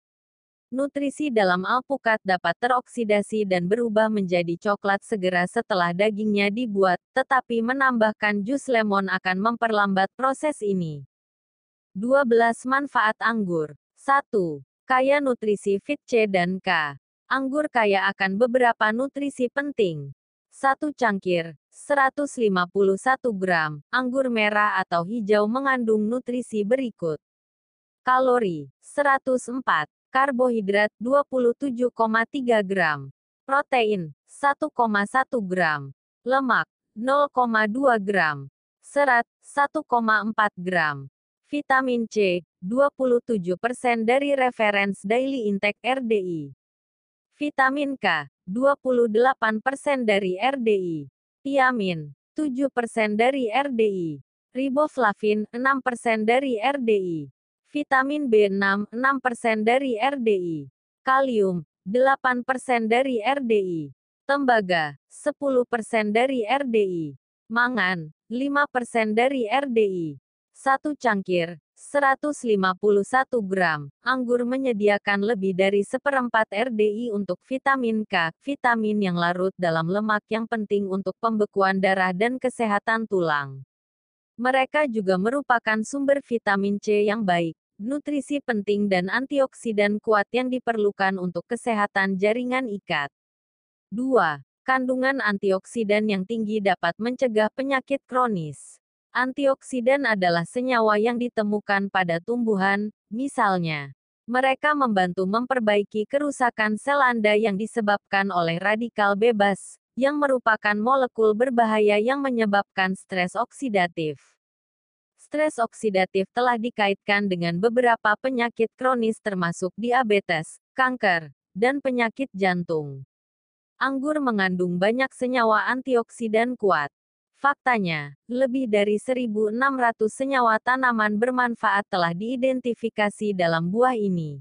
Nutrisi dalam alpukat dapat teroksidasi dan berubah menjadi coklat segera setelah dagingnya dibuat, tetapi menambahkan jus lemon akan memperlambat proses ini. 12 manfaat anggur. 1. Kaya nutrisi Fit C dan K. Anggur kaya akan beberapa nutrisi penting. 1 cangkir, 151 gram, anggur merah atau hijau mengandung nutrisi berikut. Kalori, 104. Karbohidrat, 27,3 gram. Protein, 1,1 gram. Lemak, 0,2 gram. Serat, 1,4 gram. Vitamin C, 27% dari reference daily intake RDI. Vitamin K, 28% dari RDI. Tiamin, 7% dari RDI. Riboflavin, 6% dari RDI. Vitamin B6, 6% dari RDI. Kalium, 8% dari RDI. Tembaga, 10% dari RDI. Mangan, 5% dari RDI. Satu cangkir, 151 gram. Anggur menyediakan lebih dari seperempat RDI untuk vitamin K, vitamin yang larut dalam lemak yang penting untuk pembekuan darah dan kesehatan tulang. Mereka juga merupakan sumber vitamin C yang baik, nutrisi penting dan antioksidan kuat yang diperlukan untuk kesehatan jaringan ikat. 2. Kandungan antioksidan yang tinggi dapat mencegah penyakit kronis. Antioksidan adalah senyawa yang ditemukan pada tumbuhan, misalnya. Mereka membantu memperbaiki kerusakan sel Anda yang disebabkan oleh radikal bebas, yang merupakan molekul berbahaya yang menyebabkan stres oksidatif. Stres oksidatif telah dikaitkan dengan beberapa penyakit kronis termasuk diabetes, kanker, dan penyakit jantung. Anggur mengandung banyak senyawa antioksidan kuat. Faktanya, lebih dari 1.600 senyawa tanaman bermanfaat telah diidentifikasi dalam buah ini.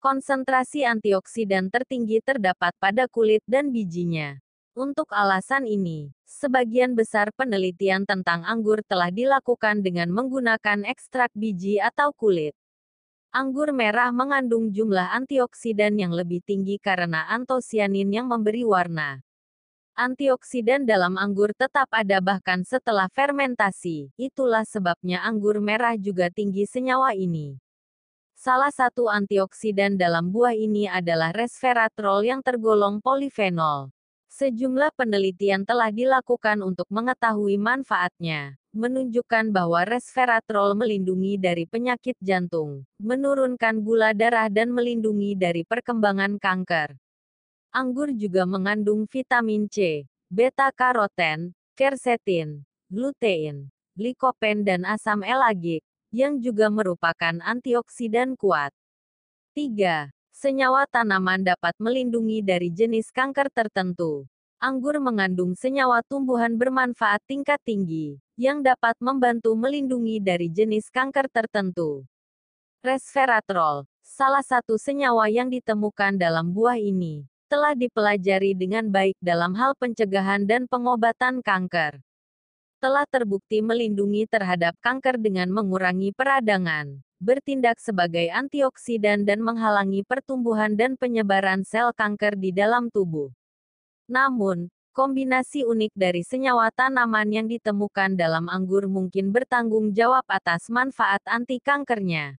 Konsentrasi antioksidan tertinggi terdapat pada kulit dan bijinya. Untuk alasan ini, sebagian besar penelitian tentang anggur telah dilakukan dengan menggunakan ekstrak biji atau kulit. Anggur merah mengandung jumlah antioksidan yang lebih tinggi karena antosianin yang memberi warna. Antioksidan dalam anggur tetap ada bahkan setelah fermentasi. Itulah sebabnya anggur merah juga tinggi senyawa ini. Salah satu antioksidan dalam buah ini adalah resveratrol yang tergolong polifenol. Sejumlah penelitian telah dilakukan untuk mengetahui manfaatnya, menunjukkan bahwa resveratrol melindungi dari penyakit jantung, menurunkan gula darah dan melindungi dari perkembangan kanker. Anggur juga mengandung vitamin C, beta-karoten, quercetin, lutein, likopen dan asam elagik, yang juga merupakan antioksidan kuat. 3. Senyawa tanaman dapat melindungi dari jenis kanker tertentu. Anggur mengandung senyawa tumbuhan bermanfaat tingkat tinggi, yang dapat membantu melindungi dari jenis kanker tertentu. Resveratrol, salah satu senyawa yang ditemukan dalam buah ini, telah dipelajari dengan baik dalam hal pencegahan dan pengobatan kanker. Telah terbukti melindungi terhadap kanker dengan mengurangi peradangan, bertindak sebagai antioksidan dan menghalangi pertumbuhan dan penyebaran sel kanker di dalam tubuh. Namun, kombinasi unik dari senyawa tanaman yang ditemukan dalam anggur mungkin bertanggung jawab atas manfaat anti-kankernya.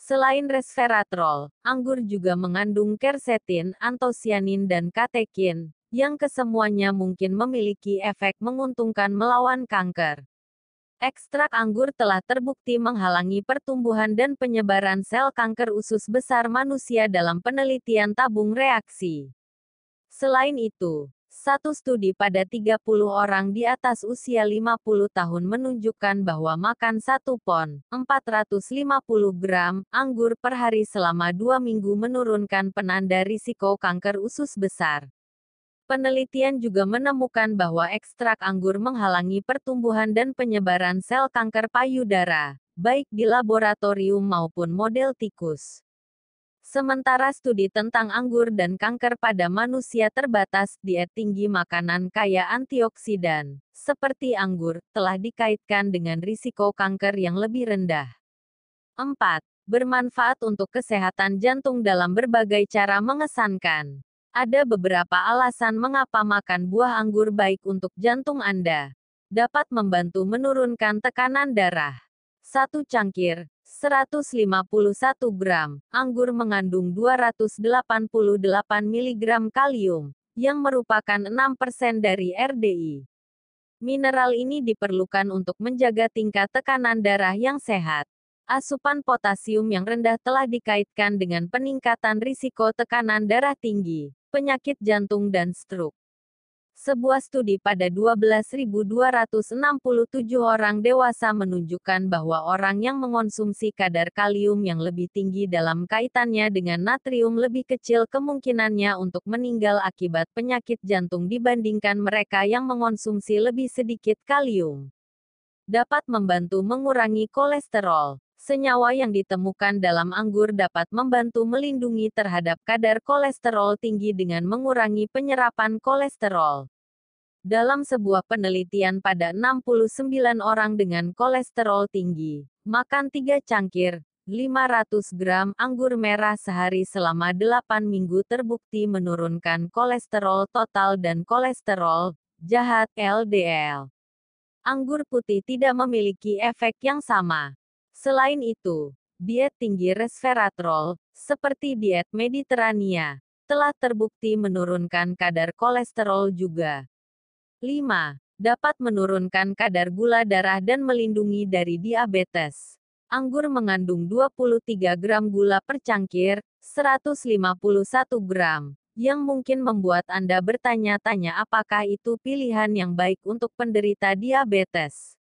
Selain resveratrol, anggur juga mengandung quercetin, antosianin dan katekin, yang kesemuanya mungkin memiliki efek menguntungkan melawan kanker. Ekstrak anggur telah terbukti menghalangi pertumbuhan dan penyebaran sel kanker usus besar manusia dalam penelitian tabung reaksi. Selain itu, Satu studi pada 30 orang di atas usia 50 tahun menunjukkan bahwa makan 1 pon, 450 gram, anggur per hari selama dua minggu menurunkan penanda risiko kanker usus besar. Penelitian juga menemukan bahwa ekstrak anggur menghalangi pertumbuhan dan penyebaran sel kanker payudara, baik di laboratorium maupun model tikus. Sementara studi tentang anggur dan kanker pada manusia terbatas, diet tinggi makanan kaya antioksidan, seperti anggur, telah dikaitkan dengan risiko kanker yang lebih rendah. 4. Bermanfaat untuk kesehatan jantung dalam berbagai cara mengesankan. Ada beberapa alasan mengapa makan buah anggur baik untuk jantung Anda. Dapat membantu menurunkan tekanan darah. Satu cangkir, 151 gram. Anggur mengandung 288 mg kalium, yang merupakan 6% dari RDI. Mineral ini diperlukan untuk menjaga tingkat tekanan darah yang sehat. Asupan potasium yang rendah telah dikaitkan dengan peningkatan risiko tekanan darah tinggi, penyakit jantung dan stroke. Sebuah studi pada 12.267 orang dewasa menunjukkan bahwa orang yang mengonsumsi kadar kalium yang lebih tinggi dalam kaitannya dengan natrium lebih kecil kemungkinannya untuk meninggal akibat penyakit jantung dibandingkan mereka yang mengonsumsi lebih sedikit kalium. Dapat membantu mengurangi kolesterol. Senyawa yang ditemukan dalam anggur dapat membantu melindungi terhadap kadar kolesterol tinggi dengan mengurangi penyerapan kolesterol. Dalam sebuah penelitian pada 69 orang dengan kolesterol tinggi, makan 3 cangkir, 500 gram anggur merah sehari selama 8 minggu terbukti menurunkan kolesterol total dan kolesterol jahat LDL. Anggur putih tidak memiliki efek yang sama. Selain itu, diet tinggi resveratrol, seperti diet Mediterania, telah terbukti menurunkan kadar kolesterol juga. 5. Dapat menurunkan kadar gula darah dan melindungi dari diabetes. Anggur mengandung 23 gram gula per cangkir, 151 gram, yang mungkin membuat Anda bertanya-tanya apakah itu pilihan yang baik untuk penderita diabetes.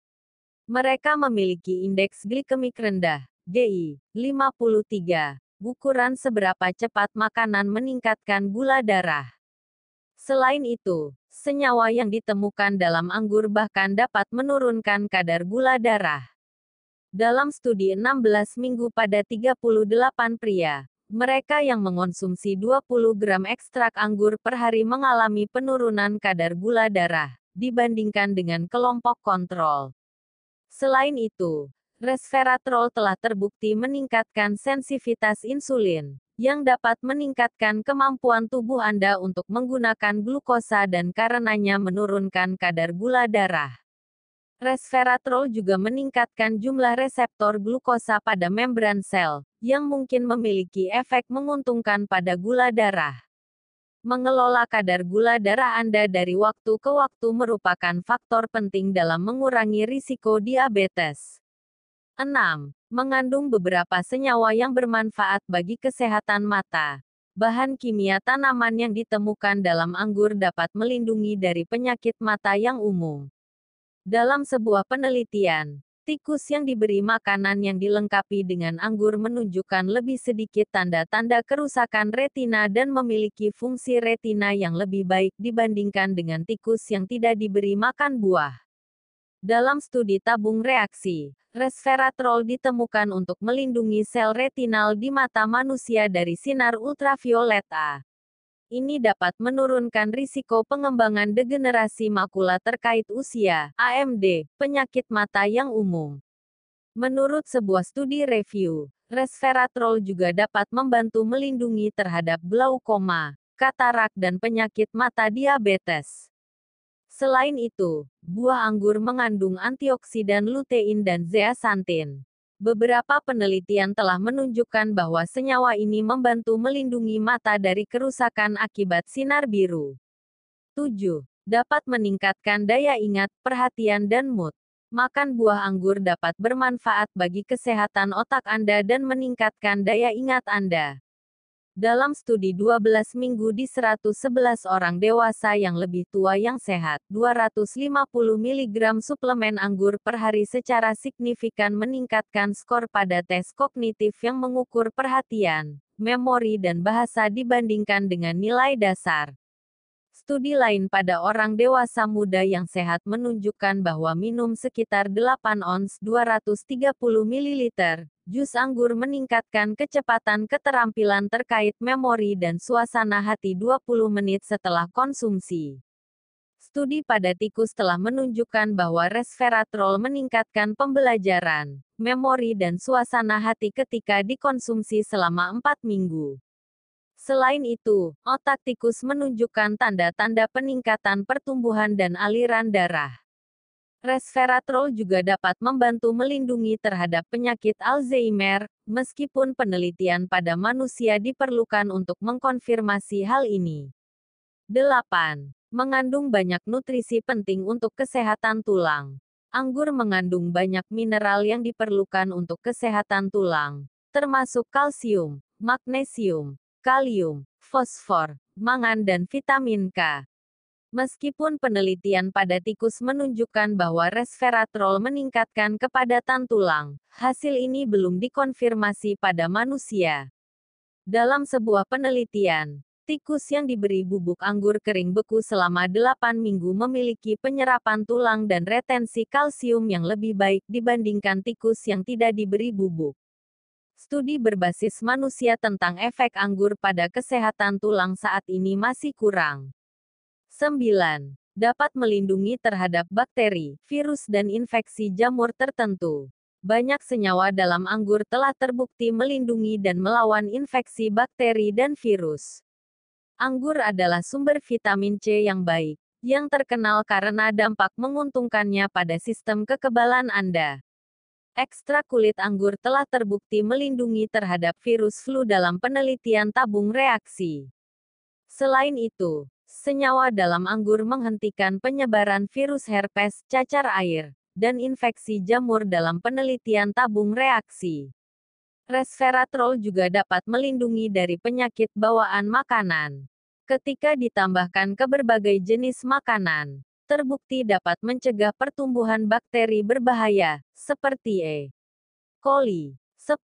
Mereka memiliki indeks glikemik rendah, GI, 53. Ukuran seberapa cepat makanan meningkatkan gula darah. Selain itu, senyawa yang ditemukan dalam anggur bahkan dapat menurunkan kadar gula darah. Dalam studi 16 minggu pada 38 pria, mereka yang mengonsumsi 20 gram ekstrak anggur per hari mengalami penurunan kadar gula darah, dibandingkan dengan kelompok kontrol. Selain itu, resveratrol telah terbukti meningkatkan sensitivitas insulin, yang dapat meningkatkan kemampuan tubuh Anda untuk menggunakan glukosa dan karenanya menurunkan kadar gula darah. Resveratrol juga meningkatkan jumlah reseptor glukosa pada membran sel, yang mungkin memiliki efek menguntungkan pada gula darah. Mengelola kadar gula darah Anda dari waktu ke waktu merupakan faktor penting dalam mengurangi risiko diabetes. 6. Mengandung beberapa senyawa yang bermanfaat bagi kesehatan mata. Bahan kimia tanaman yang ditemukan dalam anggur dapat melindungi dari penyakit mata yang umum. Dalam sebuah penelitian, Tikus yang diberi makanan yang dilengkapi dengan anggur menunjukkan lebih sedikit tanda-tanda kerusakan retina dan memiliki fungsi retina yang lebih baik dibandingkan dengan tikus yang tidak diberi makan buah. Dalam studi tabung reaksi, resveratrol ditemukan untuk melindungi sel retinal di mata manusia dari sinar ultraviolet A. Ini dapat menurunkan risiko pengembangan degenerasi makula terkait usia, AMD, penyakit mata yang umum. Menurut sebuah studi review, resveratrol juga dapat membantu melindungi terhadap glaukoma, katarak dan penyakit mata diabetes. Selain itu, buah anggur mengandung antioksidan lutein dan zeaxanthin. Beberapa penelitian telah menunjukkan bahwa senyawa ini membantu melindungi mata dari kerusakan akibat sinar biru. 7. Dapat meningkatkan daya ingat, perhatian dan mood. Makan buah anggur dapat bermanfaat bagi kesehatan otak Anda dan meningkatkan daya ingat Anda. Dalam studi 12 minggu di 111 orang dewasa yang lebih tua yang sehat, 250 mg suplemen anggur per hari secara signifikan meningkatkan skor pada tes kognitif yang mengukur perhatian, memori dan bahasa dibandingkan dengan nilai dasar. Studi lain pada orang dewasa muda yang sehat menunjukkan bahwa minum sekitar 8 ons 230 ml jus anggur meningkatkan kecepatan keterampilan terkait memori dan suasana hati 20 menit setelah konsumsi. Studi pada tikus telah menunjukkan bahwa resveratrol meningkatkan pembelajaran, memori dan suasana hati ketika dikonsumsi selama 4 minggu. Selain itu, otak tikus menunjukkan tanda-tanda peningkatan pertumbuhan dan aliran darah. Resveratrol juga dapat membantu melindungi terhadap penyakit Alzheimer, meskipun penelitian pada manusia diperlukan untuk mengkonfirmasi hal ini. 8. Mengandung banyak nutrisi penting untuk kesehatan tulang. Anggur mengandung banyak mineral yang diperlukan untuk kesehatan tulang, termasuk kalsium, magnesium, kalium, fosfor, mangan dan vitamin K. Meskipun penelitian pada tikus menunjukkan bahwa resveratrol meningkatkan kepadatan tulang, hasil ini belum dikonfirmasi pada manusia. Dalam sebuah penelitian, tikus yang diberi bubuk anggur kering beku selama 8 minggu memiliki penyerapan tulang dan retensi kalsium yang lebih baik dibandingkan tikus yang tidak diberi bubuk. Studi berbasis manusia tentang efek anggur pada kesehatan tulang saat ini masih kurang. 9. Dapat melindungi terhadap bakteri, virus dan infeksi jamur tertentu. Banyak senyawa dalam anggur telah terbukti melindungi dan melawan infeksi bakteri dan virus. Anggur adalah sumber vitamin C yang baik, yang terkenal karena dampak menguntungkannya pada sistem kekebalan Anda. Ekstrak kulit anggur telah terbukti melindungi terhadap virus flu dalam penelitian tabung reaksi. Selain itu, senyawa dalam anggur menghentikan penyebaran virus herpes, cacar air, dan infeksi jamur dalam penelitian tabung reaksi. Resveratrol juga dapat melindungi dari penyakit bawaan makanan. Ketika ditambahkan ke berbagai jenis makanan, terbukti dapat mencegah pertumbuhan bakteri berbahaya, seperti E. coli. 10.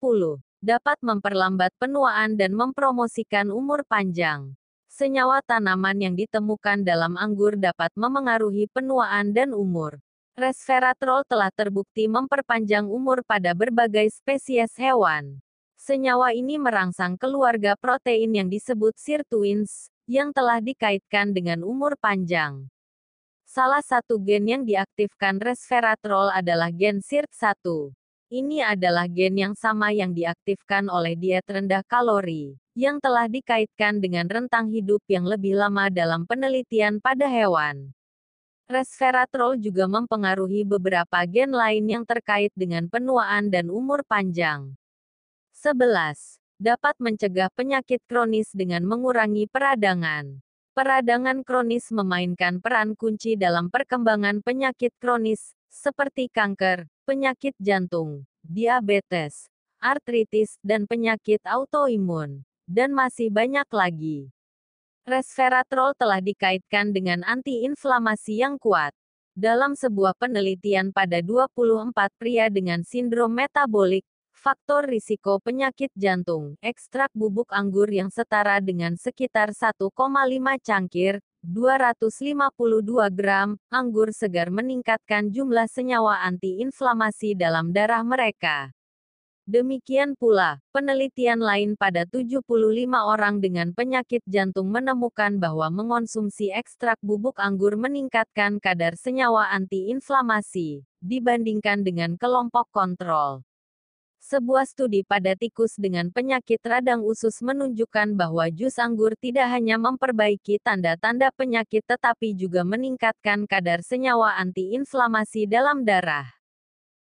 Dapat memperlambat penuaan dan mempromosikan umur panjang. Senyawa tanaman yang ditemukan dalam anggur dapat memengaruhi penuaan dan umur. Resveratrol telah terbukti memperpanjang umur pada berbagai spesies hewan. Senyawa ini merangsang keluarga protein yang disebut sirtuins, yang telah dikaitkan dengan umur panjang. Salah satu gen yang diaktifkan resveratrol adalah gen SIRT1. Ini adalah gen yang sama yang diaktifkan oleh diet rendah kalori, yang telah dikaitkan dengan rentang hidup yang lebih lama dalam penelitian pada hewan. Resveratrol juga mempengaruhi beberapa gen lain yang terkait dengan penuaan dan umur panjang. 11. Dapat mencegah penyakit kronis dengan mengurangi peradangan. Peradangan kronis memainkan peran kunci dalam perkembangan penyakit kronis, seperti kanker, penyakit jantung, diabetes, artritis, dan penyakit autoimun, dan masih banyak lagi. Resveratrol telah dikaitkan dengan antiinflamasi yang kuat. Dalam sebuah penelitian pada 24 pria dengan sindrom metabolik, Faktor risiko penyakit jantung, ekstrak bubuk anggur yang setara dengan sekitar 1,5 cangkir, 252 gram, anggur segar meningkatkan jumlah senyawa antiinflamasi dalam darah mereka. Demikian pula, penelitian lain pada 75 orang dengan penyakit jantung menemukan bahwa mengonsumsi ekstrak bubuk anggur meningkatkan kadar senyawa antiinflamasi, dibandingkan dengan kelompok kontrol. Sebuah studi pada tikus dengan penyakit radang usus menunjukkan bahwa jus anggur tidak hanya memperbaiki tanda-tanda penyakit tetapi juga meningkatkan kadar senyawa antiinflamasi dalam darah.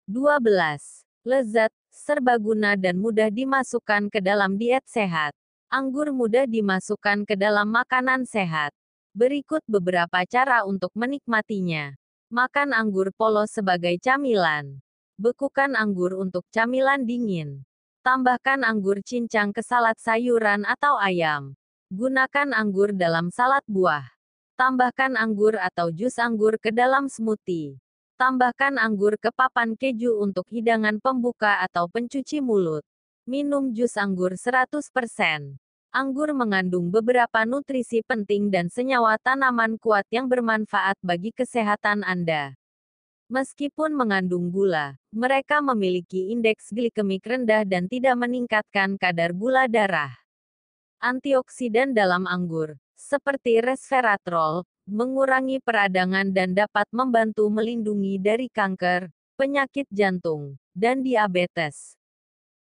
12. Lezat, serbaguna dan mudah dimasukkan ke dalam diet sehat. Anggur mudah dimasukkan ke dalam makanan sehat. Berikut beberapa cara untuk menikmatinya. Makan anggur polos sebagai camilan. Bekukan anggur untuk camilan dingin. Tambahkan anggur cincang ke salad sayuran atau ayam. Gunakan anggur dalam salad buah. Tambahkan anggur atau jus anggur ke dalam smoothie. Tambahkan anggur ke papan keju untuk hidangan pembuka atau pencuci mulut. Minum jus anggur 100%. Anggur mengandung beberapa nutrisi penting dan senyawa tanaman kuat yang bermanfaat bagi kesehatan Anda. Meskipun mengandung gula, mereka memiliki indeks glikemik rendah dan tidak meningkatkan kadar gula darah. Antioksidan dalam anggur, seperti resveratrol, mengurangi peradangan dan dapat membantu melindungi dari kanker, penyakit jantung, dan diabetes.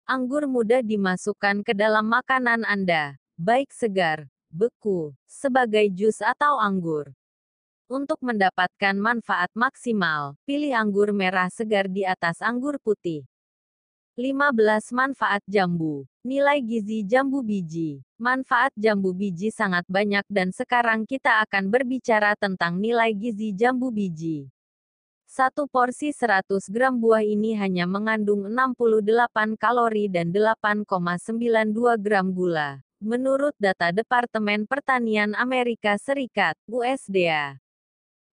Anggur mudah dimasukkan ke dalam makanan Anda, baik segar, beku, sebagai jus atau anggur. Untuk mendapatkan manfaat maksimal, pilih anggur merah segar di atas anggur putih. 15 Manfaat jambu. Nilai gizi jambu biji. Manfaat jambu biji sangat banyak dan sekarang kita akan berbicara tentang nilai gizi jambu biji. Satu porsi 100 gram buah ini hanya mengandung 68 kalori dan 8,92 gram gula. Menurut data Departemen Pertanian Amerika Serikat, USDA.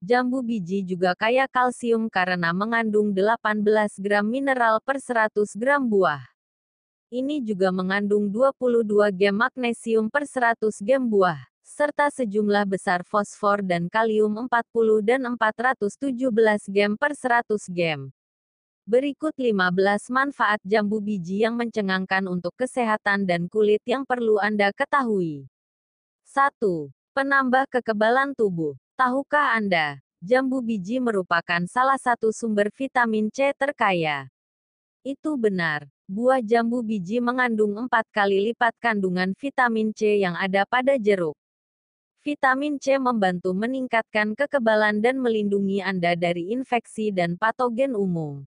Jambu biji juga kaya kalsium karena mengandung 18 gram mineral per 100 gram buah. Ini juga mengandung 22 gram magnesium per 100 gram buah serta sejumlah besar fosfor dan kalium 40 dan 417 gem per 100 gem. Berikut 15 manfaat jambu biji yang mencengangkan untuk kesehatan dan kulit yang perlu Anda ketahui. 1. Penambah kekebalan tubuh. Tahukah Anda, jambu biji merupakan salah satu sumber vitamin C terkaya. Itu benar. Buah jambu biji mengandung empat kali lipat kandungan vitamin C yang ada pada jeruk. Vitamin C membantu meningkatkan kekebalan dan melindungi Anda dari infeksi dan patogen umum.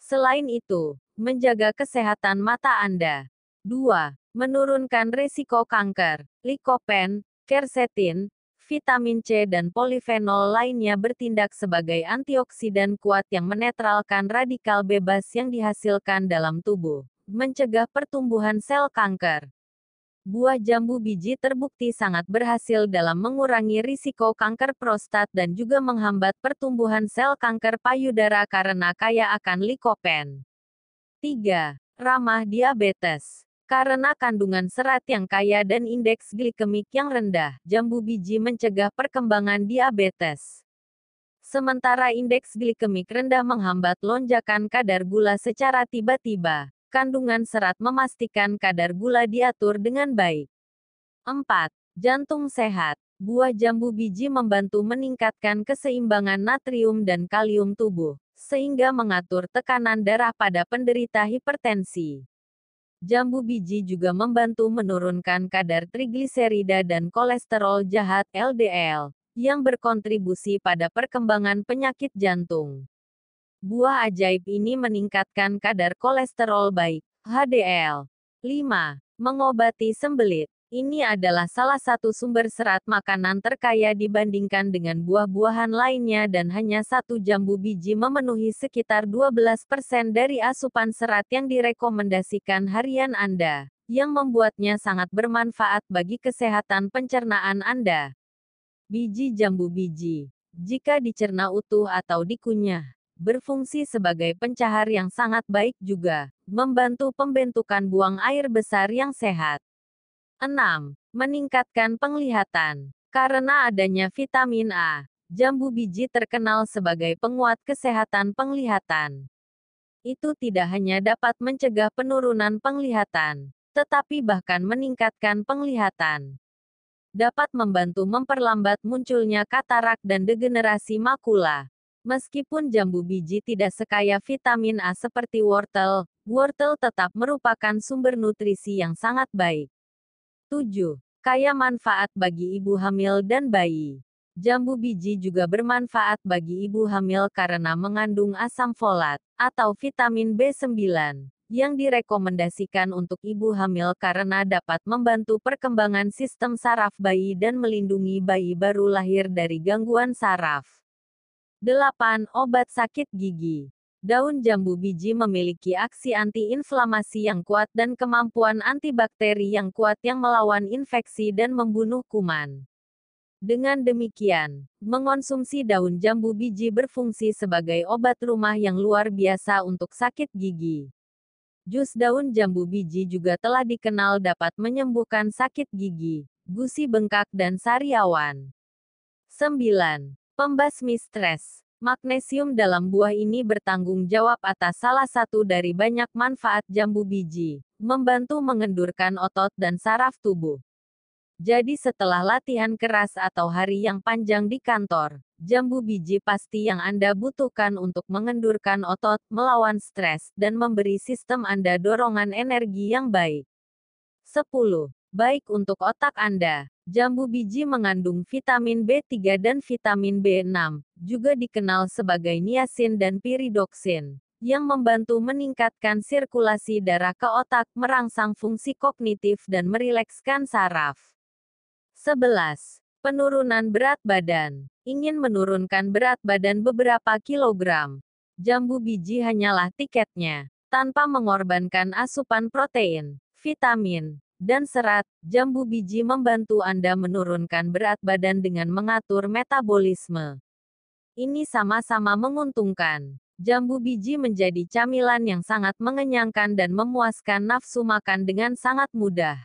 Selain itu, menjaga kesehatan mata Anda. 2. Menurunkan risiko kanker. Likopen, quercetin, vitamin C dan polifenol lainnya bertindak sebagai antioksidan kuat yang menetralkan radikal bebas yang dihasilkan dalam tubuh, mencegah pertumbuhan sel kanker. Buah jambu biji terbukti sangat berhasil dalam mengurangi risiko kanker prostat dan juga menghambat pertumbuhan sel kanker payudara karena kaya akan likopen. 3. Ramah diabetes. Karena kandungan serat yang kaya dan indeks glikemik yang rendah, jambu biji mencegah perkembangan diabetes. Sementara indeks glikemik rendah menghambat lonjakan kadar gula secara tiba-tiba kandungan serat memastikan kadar gula diatur dengan baik. 4. Jantung sehat. Buah jambu biji membantu meningkatkan keseimbangan natrium dan kalium tubuh, sehingga mengatur tekanan darah pada penderita hipertensi. Jambu biji juga membantu menurunkan kadar trigliserida dan kolesterol jahat LDL, yang berkontribusi pada perkembangan penyakit jantung. Buah ajaib ini meningkatkan kadar kolesterol baik, HDL. 5. Mengobati sembelit. Ini adalah salah satu sumber serat makanan terkaya dibandingkan dengan buah-buahan lainnya dan hanya satu jambu biji memenuhi sekitar 12% dari asupan serat yang direkomendasikan harian Anda, yang membuatnya sangat bermanfaat bagi kesehatan pencernaan Anda. Biji jambu biji. Jika dicerna utuh atau dikunyah, berfungsi sebagai pencahar yang sangat baik juga, membantu pembentukan buang air besar yang sehat. 6. Meningkatkan penglihatan. Karena adanya vitamin A, jambu biji terkenal sebagai penguat kesehatan penglihatan. Itu tidak hanya dapat mencegah penurunan penglihatan, tetapi bahkan meningkatkan penglihatan. Dapat membantu memperlambat munculnya katarak dan degenerasi makula. Meskipun jambu biji tidak sekaya vitamin A seperti wortel, wortel tetap merupakan sumber nutrisi yang sangat baik. 7. Kaya manfaat bagi ibu hamil dan bayi. Jambu biji juga bermanfaat bagi ibu hamil karena mengandung asam folat, atau vitamin B9, yang direkomendasikan untuk ibu hamil karena dapat membantu perkembangan sistem saraf bayi dan melindungi bayi baru lahir dari gangguan saraf. 8. Obat sakit gigi. Daun jambu biji memiliki aksi anti-inflamasi yang kuat dan kemampuan antibakteri yang kuat yang melawan infeksi dan membunuh kuman. Dengan demikian, mengonsumsi daun jambu biji berfungsi sebagai obat rumah yang luar biasa untuk sakit gigi. Jus daun jambu biji juga telah dikenal dapat menyembuhkan sakit gigi, gusi bengkak dan sariawan. 9. Pembasmi stres Magnesium dalam buah ini bertanggung jawab atas salah satu dari banyak manfaat jambu biji, membantu mengendurkan otot dan saraf tubuh. Jadi setelah latihan keras atau hari yang panjang di kantor, jambu biji pasti yang Anda butuhkan untuk mengendurkan otot, melawan stres, dan memberi sistem Anda dorongan energi yang baik. 10. Baik untuk otak Anda. Jambu biji mengandung vitamin B3 dan vitamin B6, juga dikenal sebagai niacin dan piridoksin, yang membantu meningkatkan sirkulasi darah ke otak, merangsang fungsi kognitif dan merilekskan saraf. 11. Penurunan berat badan. Ingin menurunkan berat badan beberapa kilogram. Jambu biji hanyalah tiketnya, tanpa mengorbankan asupan protein, vitamin, dan serat, jambu biji membantu Anda menurunkan berat badan dengan mengatur metabolisme. Ini sama-sama menguntungkan. Jambu biji menjadi camilan yang sangat mengenyangkan dan memuaskan nafsu makan dengan sangat mudah.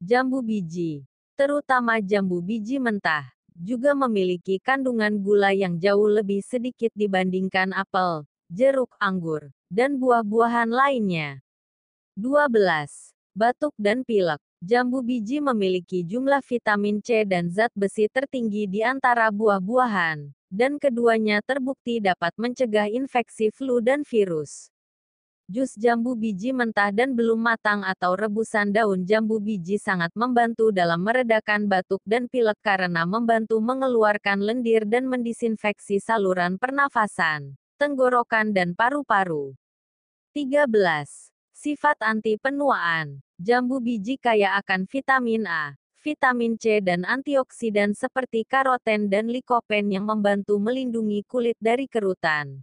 Jambu biji, terutama jambu biji mentah, juga memiliki kandungan gula yang jauh lebih sedikit dibandingkan apel, jeruk, anggur, dan buah-buahan lainnya. 12 batuk dan pilek. Jambu biji memiliki jumlah vitamin C dan zat besi tertinggi di antara buah-buahan, dan keduanya terbukti dapat mencegah infeksi flu dan virus. Jus jambu biji mentah dan belum matang atau rebusan daun jambu biji sangat membantu dalam meredakan batuk dan pilek karena membantu mengeluarkan lendir dan mendisinfeksi saluran pernafasan, tenggorokan dan paru-paru. 13. Sifat anti penuaan. Jambu biji kaya akan vitamin A, vitamin C dan antioksidan seperti karoten dan likopen yang membantu melindungi kulit dari kerutan.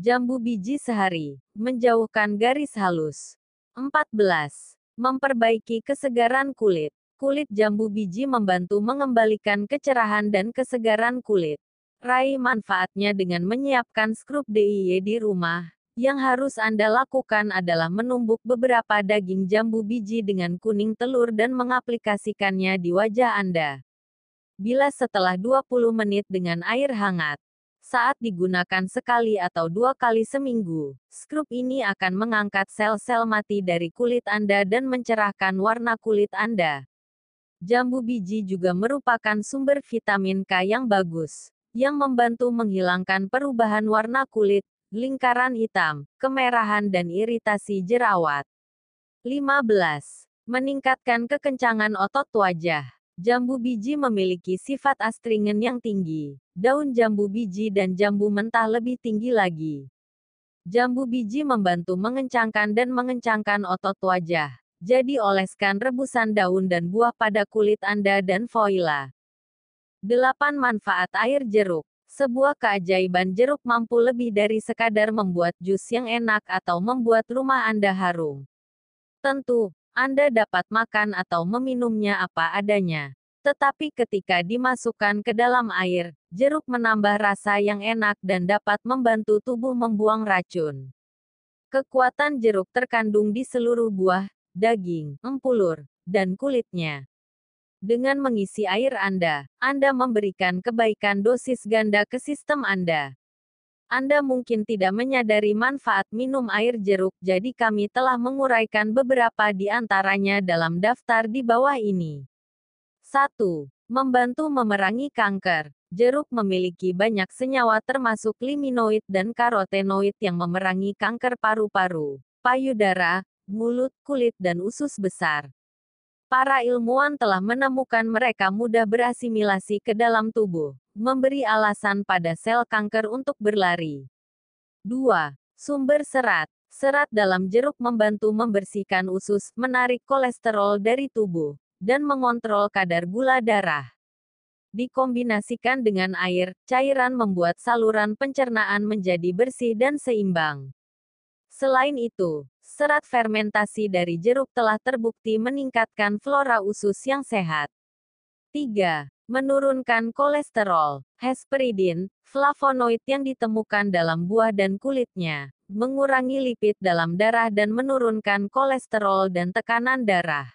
Jambu biji sehari, menjauhkan garis halus. 14. Memperbaiki kesegaran kulit. Kulit jambu biji membantu mengembalikan kecerahan dan kesegaran kulit. Raih manfaatnya dengan menyiapkan skrup DIY di rumah, yang harus Anda lakukan adalah menumbuk beberapa daging jambu biji dengan kuning telur dan mengaplikasikannya di wajah Anda. Bila setelah 20 menit dengan air hangat, saat digunakan sekali atau dua kali seminggu, skrup ini akan mengangkat sel-sel mati dari kulit Anda dan mencerahkan warna kulit Anda. Jambu biji juga merupakan sumber vitamin K yang bagus, yang membantu menghilangkan perubahan warna kulit, lingkaran hitam, kemerahan dan iritasi jerawat. 15. Meningkatkan kekencangan otot wajah. Jambu biji memiliki sifat astringen yang tinggi. Daun jambu biji dan jambu mentah lebih tinggi lagi. Jambu biji membantu mengencangkan dan mengencangkan otot wajah. Jadi oleskan rebusan daun dan buah pada kulit Anda dan voila. 8 manfaat air jeruk. Sebuah keajaiban jeruk mampu lebih dari sekadar membuat jus yang enak atau membuat rumah Anda harum. Tentu, Anda dapat makan atau meminumnya apa adanya. Tetapi ketika dimasukkan ke dalam air, jeruk menambah rasa yang enak dan dapat membantu tubuh membuang racun. Kekuatan jeruk terkandung di seluruh buah, daging, empulur, dan kulitnya. Dengan mengisi air Anda, Anda memberikan kebaikan dosis ganda ke sistem Anda. Anda mungkin tidak menyadari manfaat minum air jeruk, jadi kami telah menguraikan beberapa di antaranya dalam daftar di bawah ini. 1. Membantu memerangi kanker. Jeruk memiliki banyak senyawa termasuk liminoid dan karotenoid yang memerangi kanker paru-paru, payudara, mulut, kulit dan usus besar. Para ilmuwan telah menemukan mereka mudah berasimilasi ke dalam tubuh, memberi alasan pada sel kanker untuk berlari. 2. Sumber serat. Serat dalam jeruk membantu membersihkan usus, menarik kolesterol dari tubuh, dan mengontrol kadar gula darah. Dikombinasikan dengan air, cairan membuat saluran pencernaan menjadi bersih dan seimbang. Selain itu, serat fermentasi dari jeruk telah terbukti meningkatkan flora usus yang sehat. 3. Menurunkan kolesterol. Hesperidin, flavonoid yang ditemukan dalam buah dan kulitnya, mengurangi lipid dalam darah dan menurunkan kolesterol dan tekanan darah.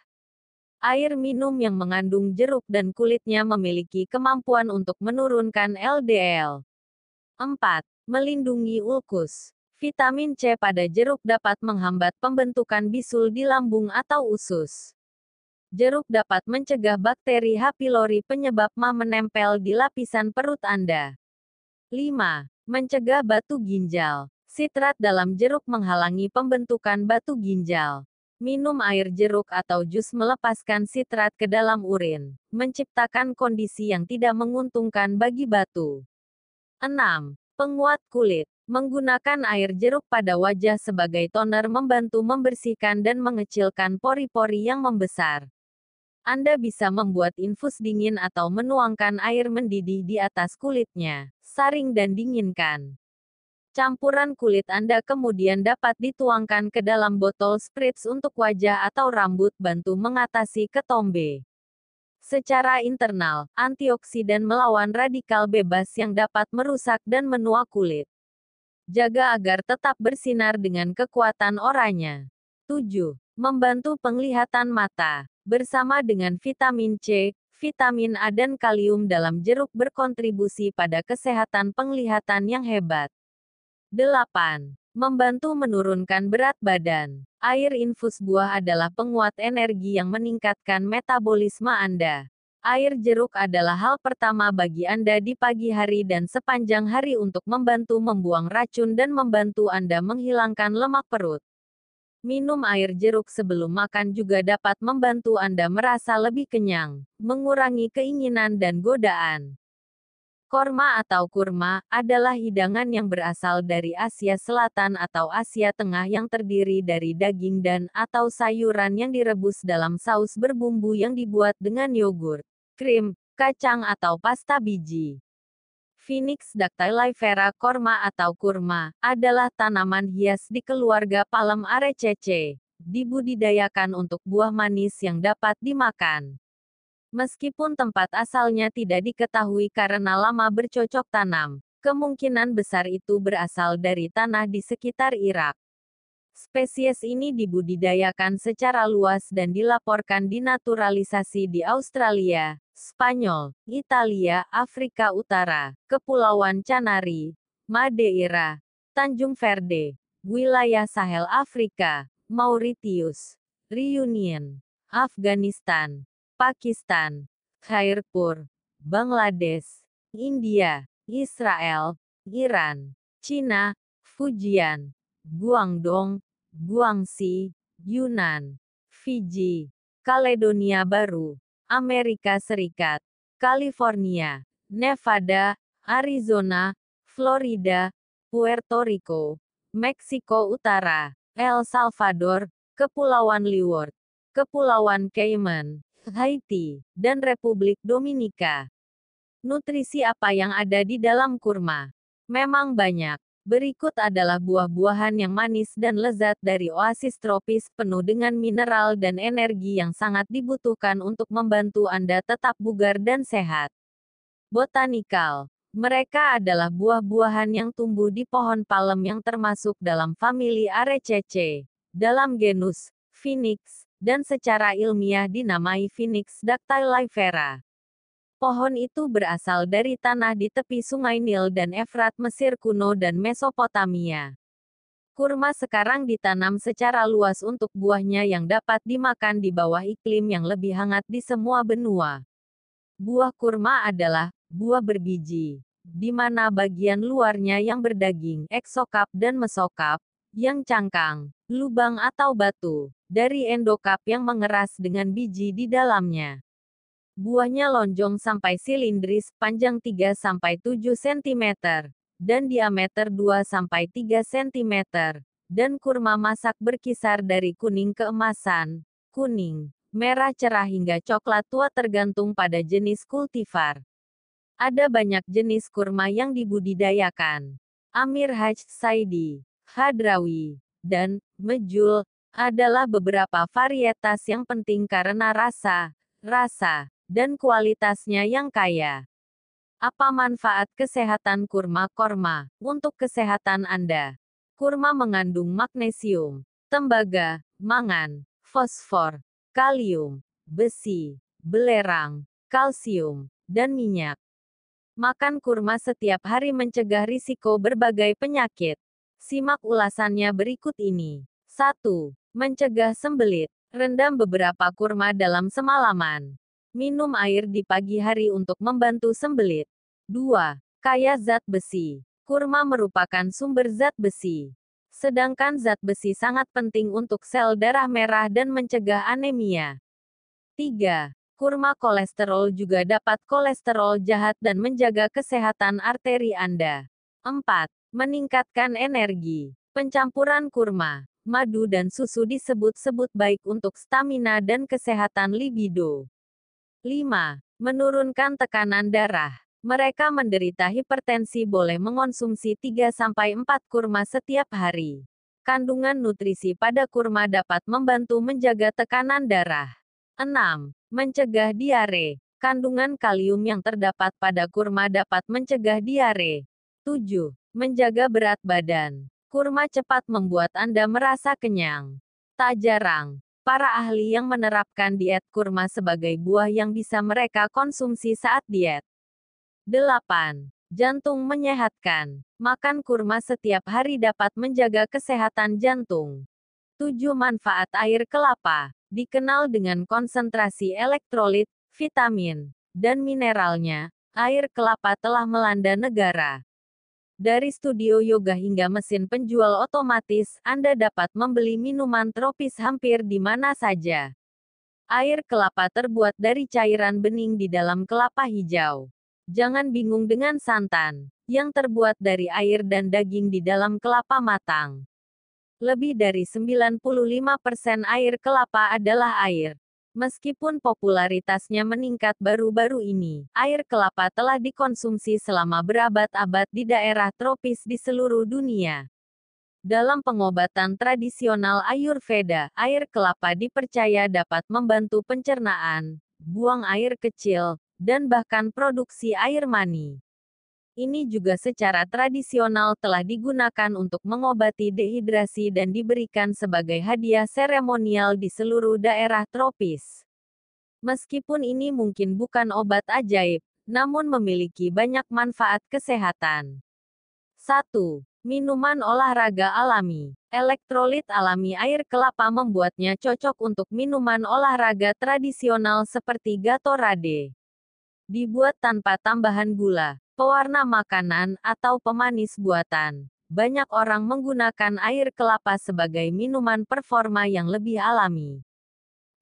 Air minum yang mengandung jeruk dan kulitnya memiliki kemampuan untuk menurunkan LDL. 4. Melindungi ulkus. Vitamin C pada jeruk dapat menghambat pembentukan bisul di lambung atau usus. Jeruk dapat mencegah bakteri H. pylori penyebab MA menempel di lapisan perut Anda. 5. Mencegah batu ginjal. Sitrat dalam jeruk menghalangi pembentukan batu ginjal. Minum air jeruk atau jus melepaskan sitrat ke dalam urin, menciptakan kondisi yang tidak menguntungkan bagi batu. 6. Penguat kulit. Menggunakan air jeruk pada wajah sebagai toner membantu membersihkan dan mengecilkan pori-pori yang membesar. Anda bisa membuat infus dingin atau menuangkan air mendidih di atas kulitnya, saring dan dinginkan. Campuran kulit Anda kemudian dapat dituangkan ke dalam botol spritz untuk wajah atau rambut bantu mengatasi ketombe. Secara internal, antioksidan melawan radikal bebas yang dapat merusak dan menua kulit. Jaga agar tetap bersinar dengan kekuatan oranye. 7. Membantu penglihatan mata. Bersama dengan vitamin C, vitamin A dan kalium dalam jeruk berkontribusi pada kesehatan penglihatan yang hebat. 8. Membantu menurunkan berat badan. Air infus buah adalah penguat energi yang meningkatkan metabolisme Anda. Air jeruk adalah hal pertama bagi Anda di pagi hari dan sepanjang hari untuk membantu membuang racun dan membantu Anda menghilangkan lemak perut. Minum air jeruk sebelum makan juga dapat membantu Anda merasa lebih kenyang, mengurangi keinginan dan godaan. Korma atau kurma adalah hidangan yang berasal dari Asia Selatan atau Asia Tengah yang terdiri dari daging dan atau sayuran yang direbus dalam saus berbumbu yang dibuat dengan yogurt, krim, kacang atau pasta biji. Phoenix dactylifera korma atau kurma adalah tanaman hias di keluarga Palem Arecaceae, dibudidayakan untuk buah manis yang dapat dimakan. Meskipun tempat asalnya tidak diketahui karena lama bercocok tanam, kemungkinan besar itu berasal dari tanah di sekitar Irak. Spesies ini dibudidayakan secara luas dan dilaporkan dinaturalisasi di Australia, Spanyol, Italia, Afrika Utara, Kepulauan Canari, Madeira, Tanjung Verde, wilayah Sahel Afrika, Mauritius, Reunion, Afghanistan, Pakistan, Khairpur, Bangladesh, India, Israel, Iran, China, Fujian, Guangdong, Guangxi, Yunnan, Fiji, Kaledonia Baru, Amerika Serikat, California, Nevada, Arizona, Florida, Puerto Rico, Meksiko Utara, El Salvador, Kepulauan Leeward, Kepulauan Cayman, Haiti, dan Republik Dominika. Nutrisi apa yang ada di dalam kurma? Memang banyak. Berikut adalah buah-buahan yang manis dan lezat dari oasis tropis penuh dengan mineral dan energi yang sangat dibutuhkan untuk membantu Anda tetap bugar dan sehat. Botanikal. Mereka adalah buah-buahan yang tumbuh di pohon palem yang termasuk dalam famili Arecaceae, dalam genus Phoenix, dan secara ilmiah dinamai Phoenix dactylifera. Pohon itu berasal dari tanah di tepi sungai Nil dan Efrat Mesir kuno dan Mesopotamia. Kurma sekarang ditanam secara luas untuk buahnya yang dapat dimakan di bawah iklim yang lebih hangat di semua benua. Buah kurma adalah buah berbiji, di mana bagian luarnya yang berdaging, eksokap dan mesokap, yang cangkang, lubang atau batu, dari endokap yang mengeras dengan biji di dalamnya. Buahnya lonjong sampai silindris, panjang 3-7 cm, dan diameter 2-3 cm, dan kurma masak berkisar dari kuning keemasan, kuning, merah cerah hingga coklat tua tergantung pada jenis kultivar. Ada banyak jenis kurma yang dibudidayakan. Amir Haj Saidi, Hadrawi, dan Mejul adalah beberapa varietas yang penting karena rasa, rasa, dan kualitasnya yang kaya. Apa manfaat kesehatan kurma korma untuk kesehatan Anda? Kurma mengandung magnesium, tembaga, mangan, fosfor, kalium, besi, belerang, kalsium, dan minyak. Makan kurma setiap hari mencegah risiko berbagai penyakit. Simak ulasannya berikut ini. 1. Mencegah sembelit. Rendam beberapa kurma dalam semalaman. Minum air di pagi hari untuk membantu sembelit. 2. Kaya zat besi. Kurma merupakan sumber zat besi. Sedangkan zat besi sangat penting untuk sel darah merah dan mencegah anemia. 3. Kurma kolesterol juga dapat kolesterol jahat dan menjaga kesehatan arteri Anda. 4. Meningkatkan energi. Pencampuran kurma, madu dan susu disebut-sebut baik untuk stamina dan kesehatan libido. 5. Menurunkan tekanan darah. Mereka menderita hipertensi boleh mengonsumsi 3-4 kurma setiap hari. Kandungan nutrisi pada kurma dapat membantu menjaga tekanan darah. 6. Mencegah diare. Kandungan kalium yang terdapat pada kurma dapat mencegah diare. 7. Menjaga berat badan. Kurma cepat membuat Anda merasa kenyang. Tak jarang, Para ahli yang menerapkan diet kurma sebagai buah yang bisa mereka konsumsi saat diet. 8. Jantung menyehatkan. Makan kurma setiap hari dapat menjaga kesehatan jantung. 7. Manfaat air kelapa. Dikenal dengan konsentrasi elektrolit, vitamin, dan mineralnya, air kelapa telah melanda negara. Dari studio yoga hingga mesin penjual otomatis, Anda dapat membeli minuman tropis hampir di mana saja. Air kelapa terbuat dari cairan bening di dalam kelapa hijau. Jangan bingung dengan santan, yang terbuat dari air dan daging di dalam kelapa matang. Lebih dari 95% air kelapa adalah air. Meskipun popularitasnya meningkat baru-baru ini, air kelapa telah dikonsumsi selama berabad-abad di daerah tropis di seluruh dunia. Dalam pengobatan tradisional Ayurveda, air kelapa dipercaya dapat membantu pencernaan, buang air kecil, dan bahkan produksi air mani. Ini juga secara tradisional telah digunakan untuk mengobati dehidrasi dan diberikan sebagai hadiah seremonial di seluruh daerah tropis. Meskipun ini mungkin bukan obat ajaib, namun memiliki banyak manfaat kesehatan. 1. Minuman olahraga alami. Elektrolit alami air kelapa membuatnya cocok untuk minuman olahraga tradisional seperti Gatorade. Dibuat tanpa tambahan gula, pewarna makanan, atau pemanis buatan. Banyak orang menggunakan air kelapa sebagai minuman performa yang lebih alami.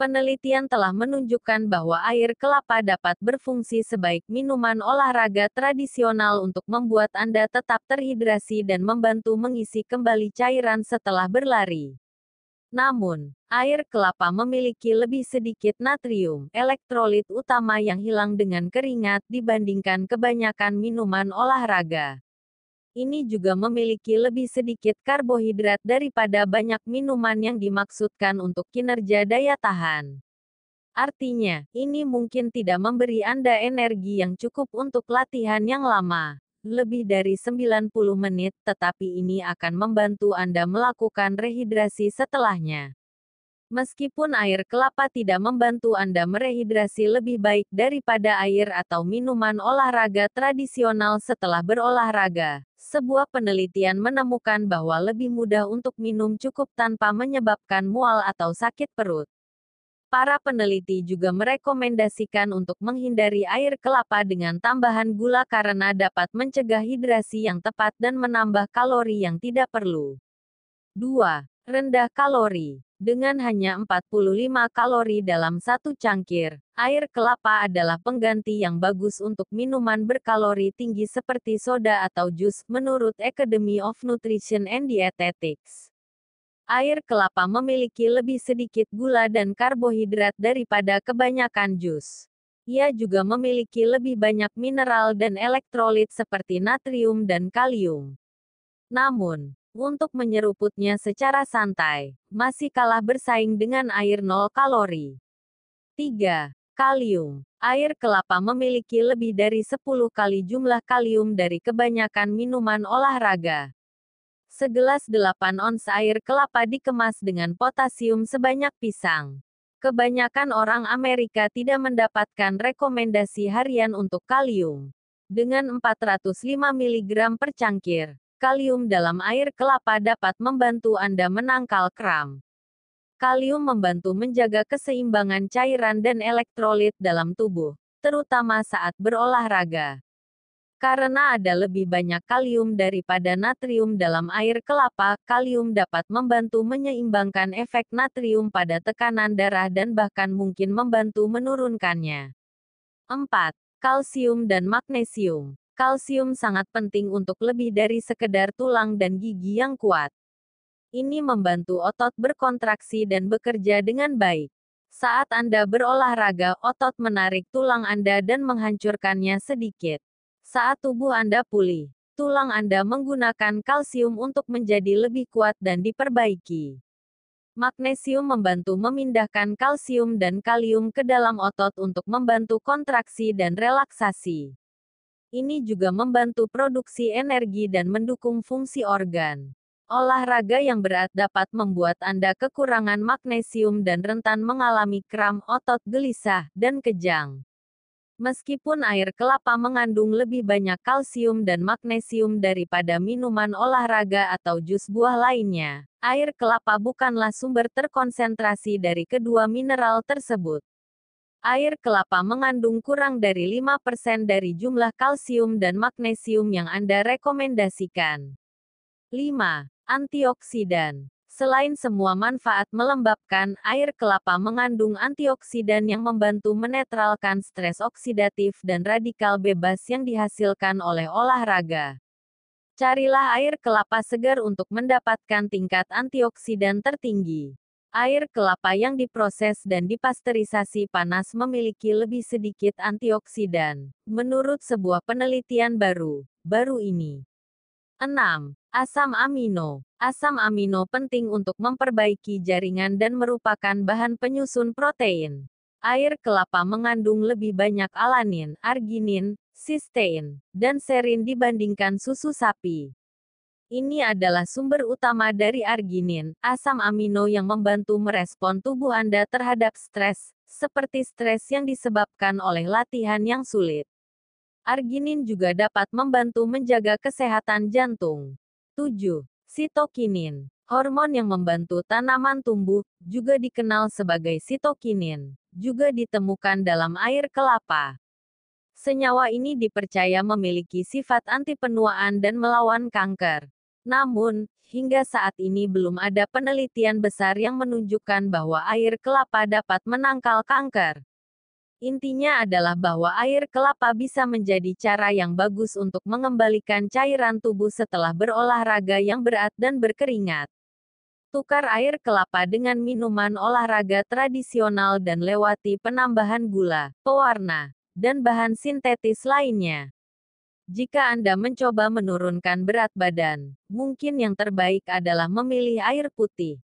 Penelitian telah menunjukkan bahwa air kelapa dapat berfungsi sebaik minuman olahraga tradisional untuk membuat Anda tetap terhidrasi dan membantu mengisi kembali cairan setelah berlari. Namun, air kelapa memiliki lebih sedikit natrium, elektrolit utama yang hilang dengan keringat dibandingkan kebanyakan minuman olahraga. Ini juga memiliki lebih sedikit karbohidrat daripada banyak minuman yang dimaksudkan untuk kinerja daya tahan. Artinya, ini mungkin tidak memberi Anda energi yang cukup untuk latihan yang lama lebih dari 90 menit, tetapi ini akan membantu Anda melakukan rehidrasi setelahnya. Meskipun air kelapa tidak membantu Anda merehidrasi lebih baik daripada air atau minuman olahraga tradisional setelah berolahraga, sebuah penelitian menemukan bahwa lebih mudah untuk minum cukup tanpa menyebabkan mual atau sakit perut. Para peneliti juga merekomendasikan untuk menghindari air kelapa dengan tambahan gula karena dapat mencegah hidrasi yang tepat dan menambah kalori yang tidak perlu. 2. Rendah kalori. Dengan hanya 45 kalori dalam satu cangkir, air kelapa adalah pengganti yang bagus untuk minuman berkalori tinggi seperti soda atau jus, menurut Academy of Nutrition and Dietetics. Air kelapa memiliki lebih sedikit gula dan karbohidrat daripada kebanyakan jus. Ia juga memiliki lebih banyak mineral dan elektrolit seperti natrium dan kalium. Namun, untuk menyeruputnya secara santai, masih kalah bersaing dengan air 0 kalori. 3. Kalium. Air kelapa memiliki lebih dari 10 kali jumlah kalium dari kebanyakan minuman olahraga. Segelas 8 ons air kelapa dikemas dengan potasium sebanyak pisang. Kebanyakan orang Amerika tidak mendapatkan rekomendasi harian untuk kalium. Dengan 405 mg per cangkir, kalium dalam air kelapa dapat membantu Anda menangkal kram. Kalium membantu menjaga keseimbangan cairan dan elektrolit dalam tubuh, terutama saat berolahraga. Karena ada lebih banyak kalium daripada natrium dalam air kelapa, kalium dapat membantu menyeimbangkan efek natrium pada tekanan darah dan bahkan mungkin membantu menurunkannya. 4. Kalsium dan magnesium. Kalsium sangat penting untuk lebih dari sekedar tulang dan gigi yang kuat. Ini membantu otot berkontraksi dan bekerja dengan baik. Saat Anda berolahraga, otot menarik tulang Anda dan menghancurkannya sedikit. Saat tubuh Anda pulih, tulang Anda menggunakan kalsium untuk menjadi lebih kuat dan diperbaiki. Magnesium membantu memindahkan kalsium dan kalium ke dalam otot untuk membantu kontraksi dan relaksasi. Ini juga membantu produksi energi dan mendukung fungsi organ. Olahraga yang berat dapat membuat Anda kekurangan magnesium dan rentan mengalami kram otot gelisah dan kejang. Meskipun air kelapa mengandung lebih banyak kalsium dan magnesium daripada minuman olahraga atau jus buah lainnya, air kelapa bukanlah sumber terkonsentrasi dari kedua mineral tersebut. Air kelapa mengandung kurang dari 5% dari jumlah kalsium dan magnesium yang Anda rekomendasikan. 5. Antioksidan. Selain semua manfaat melembabkan, air kelapa mengandung antioksidan yang membantu menetralkan stres oksidatif dan radikal bebas yang dihasilkan oleh olahraga. Carilah air kelapa segar untuk mendapatkan tingkat antioksidan tertinggi. Air kelapa yang diproses dan dipasteurisasi panas memiliki lebih sedikit antioksidan, menurut sebuah penelitian baru, baru ini. 6. Asam amino. Asam amino penting untuk memperbaiki jaringan dan merupakan bahan penyusun protein. Air kelapa mengandung lebih banyak alanin, arginin, sistein, dan serin dibandingkan susu sapi. Ini adalah sumber utama dari arginin, asam amino yang membantu merespon tubuh Anda terhadap stres, seperti stres yang disebabkan oleh latihan yang sulit. Arginin juga dapat membantu menjaga kesehatan jantung. 7. Sitokinin. Hormon yang membantu tanaman tumbuh, juga dikenal sebagai sitokinin, juga ditemukan dalam air kelapa. Senyawa ini dipercaya memiliki sifat anti penuaan dan melawan kanker. Namun, hingga saat ini belum ada penelitian besar yang menunjukkan bahwa air kelapa dapat menangkal kanker. Intinya adalah bahwa air kelapa bisa menjadi cara yang bagus untuk mengembalikan cairan tubuh setelah berolahraga yang berat dan berkeringat. Tukar air kelapa dengan minuman olahraga tradisional dan lewati penambahan gula, pewarna, dan bahan sintetis lainnya. Jika Anda mencoba menurunkan berat badan, mungkin yang terbaik adalah memilih air putih.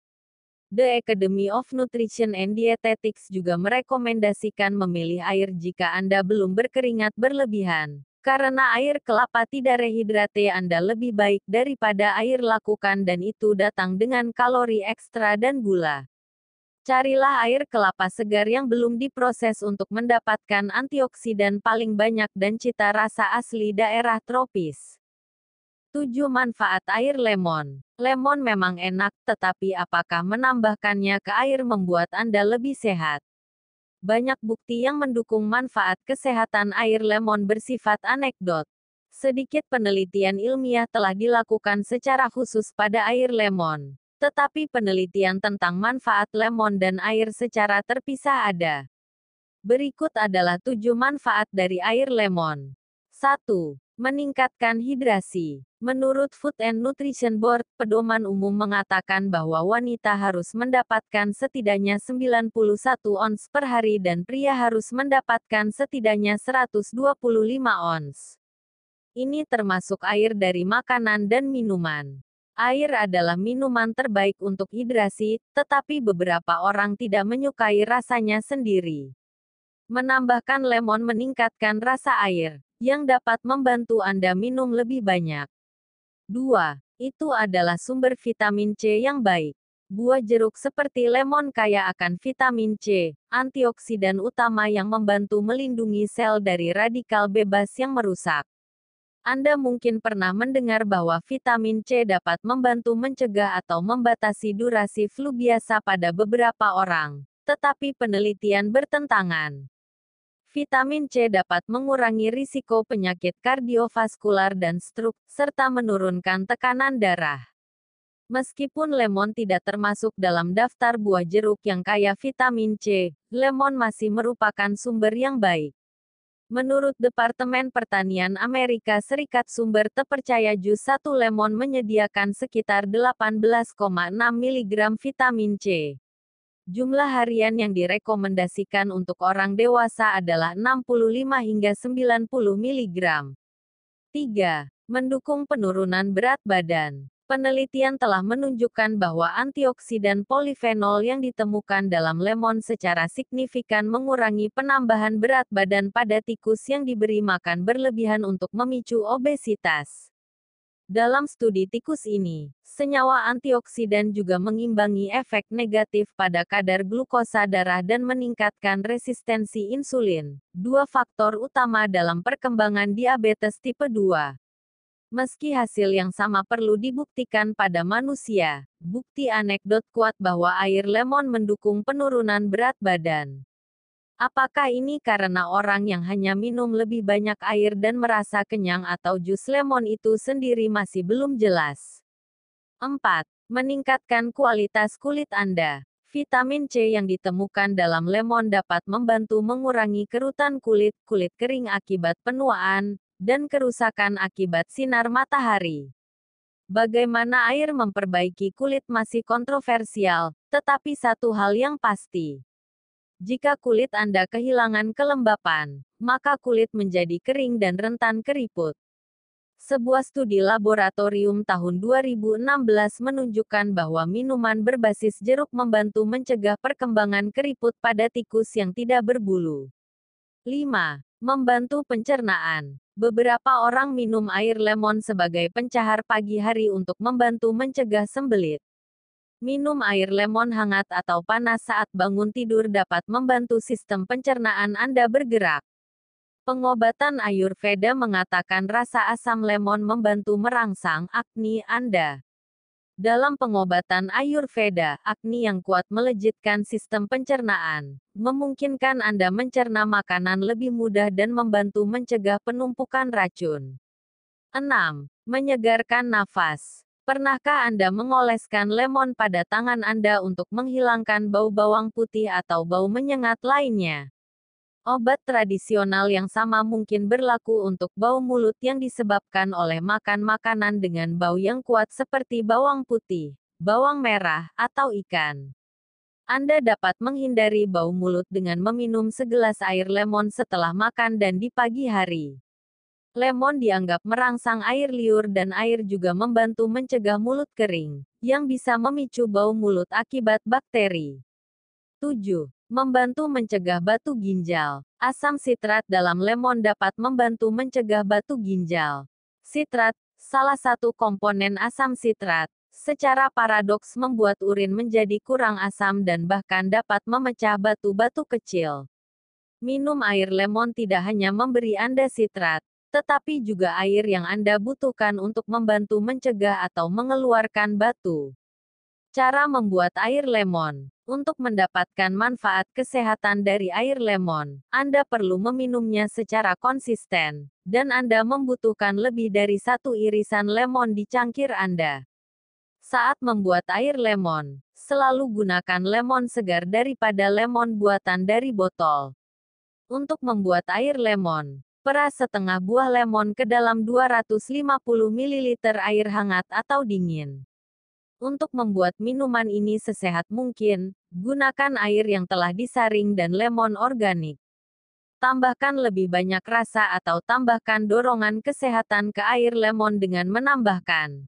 The Academy of Nutrition and Dietetics juga merekomendasikan memilih air jika Anda belum berkeringat berlebihan. Karena air kelapa tidak rehidrate Anda lebih baik daripada air lakukan dan itu datang dengan kalori ekstra dan gula. Carilah air kelapa segar yang belum diproses untuk mendapatkan antioksidan paling banyak dan cita rasa asli daerah tropis. 7. Manfaat air lemon. Lemon memang enak, tetapi apakah menambahkannya ke air membuat Anda lebih sehat? Banyak bukti yang mendukung manfaat kesehatan air lemon bersifat anekdot. Sedikit penelitian ilmiah telah dilakukan secara khusus pada air lemon. Tetapi penelitian tentang manfaat lemon dan air secara terpisah ada. Berikut adalah tujuh manfaat dari air lemon. 1. Meningkatkan hidrasi. Menurut Food and Nutrition Board, pedoman umum mengatakan bahwa wanita harus mendapatkan setidaknya 91 ons per hari dan pria harus mendapatkan setidaknya 125 ons. Ini termasuk air dari makanan dan minuman. Air adalah minuman terbaik untuk hidrasi, tetapi beberapa orang tidak menyukai rasanya sendiri. Menambahkan lemon meningkatkan rasa air, yang dapat membantu Anda minum lebih banyak. 2. Itu adalah sumber vitamin C yang baik. Buah jeruk seperti lemon kaya akan vitamin C, antioksidan utama yang membantu melindungi sel dari radikal bebas yang merusak. Anda mungkin pernah mendengar bahwa vitamin C dapat membantu mencegah atau membatasi durasi flu biasa pada beberapa orang, tetapi penelitian bertentangan. Vitamin C dapat mengurangi risiko penyakit kardiovaskular dan stroke, serta menurunkan tekanan darah. Meskipun lemon tidak termasuk dalam daftar buah jeruk yang kaya vitamin C, lemon masih merupakan sumber yang baik. Menurut Departemen Pertanian Amerika Serikat sumber terpercaya jus satu lemon menyediakan sekitar 18,6 mg vitamin C. Jumlah harian yang direkomendasikan untuk orang dewasa adalah 65 hingga 90 mg. 3. Mendukung penurunan berat badan. Penelitian telah menunjukkan bahwa antioksidan polifenol yang ditemukan dalam lemon secara signifikan mengurangi penambahan berat badan pada tikus yang diberi makan berlebihan untuk memicu obesitas. Dalam studi tikus ini, senyawa antioksidan juga mengimbangi efek negatif pada kadar glukosa darah dan meningkatkan resistensi insulin, dua faktor utama dalam perkembangan diabetes tipe 2. Meski hasil yang sama perlu dibuktikan pada manusia, bukti anekdot kuat bahwa air lemon mendukung penurunan berat badan. Apakah ini karena orang yang hanya minum lebih banyak air dan merasa kenyang atau jus lemon itu sendiri masih belum jelas? 4. Meningkatkan kualitas kulit Anda. Vitamin C yang ditemukan dalam lemon dapat membantu mengurangi kerutan kulit, kulit kering akibat penuaan, dan kerusakan akibat sinar matahari. Bagaimana air memperbaiki kulit masih kontroversial, tetapi satu hal yang pasti, jika kulit Anda kehilangan kelembapan, maka kulit menjadi kering dan rentan keriput. Sebuah studi laboratorium tahun 2016 menunjukkan bahwa minuman berbasis jeruk membantu mencegah perkembangan keriput pada tikus yang tidak berbulu. 5. Membantu pencernaan. Beberapa orang minum air lemon sebagai pencahar pagi hari untuk membantu mencegah sembelit. Minum air lemon hangat atau panas saat bangun tidur dapat membantu sistem pencernaan Anda bergerak. Pengobatan Ayurveda mengatakan rasa asam lemon membantu merangsang akni Anda. Dalam pengobatan Ayurveda, akni yang kuat melejitkan sistem pencernaan, memungkinkan Anda mencerna makanan lebih mudah dan membantu mencegah penumpukan racun. 6. Menyegarkan nafas. Pernahkah Anda mengoleskan lemon pada tangan Anda untuk menghilangkan bau bawang putih atau bau menyengat lainnya? Obat tradisional yang sama mungkin berlaku untuk bau mulut yang disebabkan oleh makan makanan dengan bau yang kuat seperti bawang putih, bawang merah, atau ikan. Anda dapat menghindari bau mulut dengan meminum segelas air lemon setelah makan dan di pagi hari. Lemon dianggap merangsang air liur dan air juga membantu mencegah mulut kering, yang bisa memicu bau mulut akibat bakteri. 7. Membantu mencegah batu ginjal. Asam sitrat dalam lemon dapat membantu mencegah batu ginjal. Sitrat, salah satu komponen asam sitrat, secara paradoks membuat urin menjadi kurang asam dan bahkan dapat memecah batu-batu kecil. Minum air lemon tidak hanya memberi Anda sitrat, tetapi juga air yang Anda butuhkan untuk membantu mencegah atau mengeluarkan batu. Cara membuat air lemon. Untuk mendapatkan manfaat kesehatan dari air lemon, Anda perlu meminumnya secara konsisten, dan Anda membutuhkan lebih dari satu irisan lemon di cangkir Anda. Saat membuat air lemon, selalu gunakan lemon segar daripada lemon buatan dari botol. Untuk membuat air lemon, Peras setengah buah lemon ke dalam 250 ml air hangat atau dingin. Untuk membuat minuman ini sesehat mungkin, gunakan air yang telah disaring dan lemon organik. Tambahkan lebih banyak rasa atau tambahkan dorongan kesehatan ke air lemon dengan menambahkan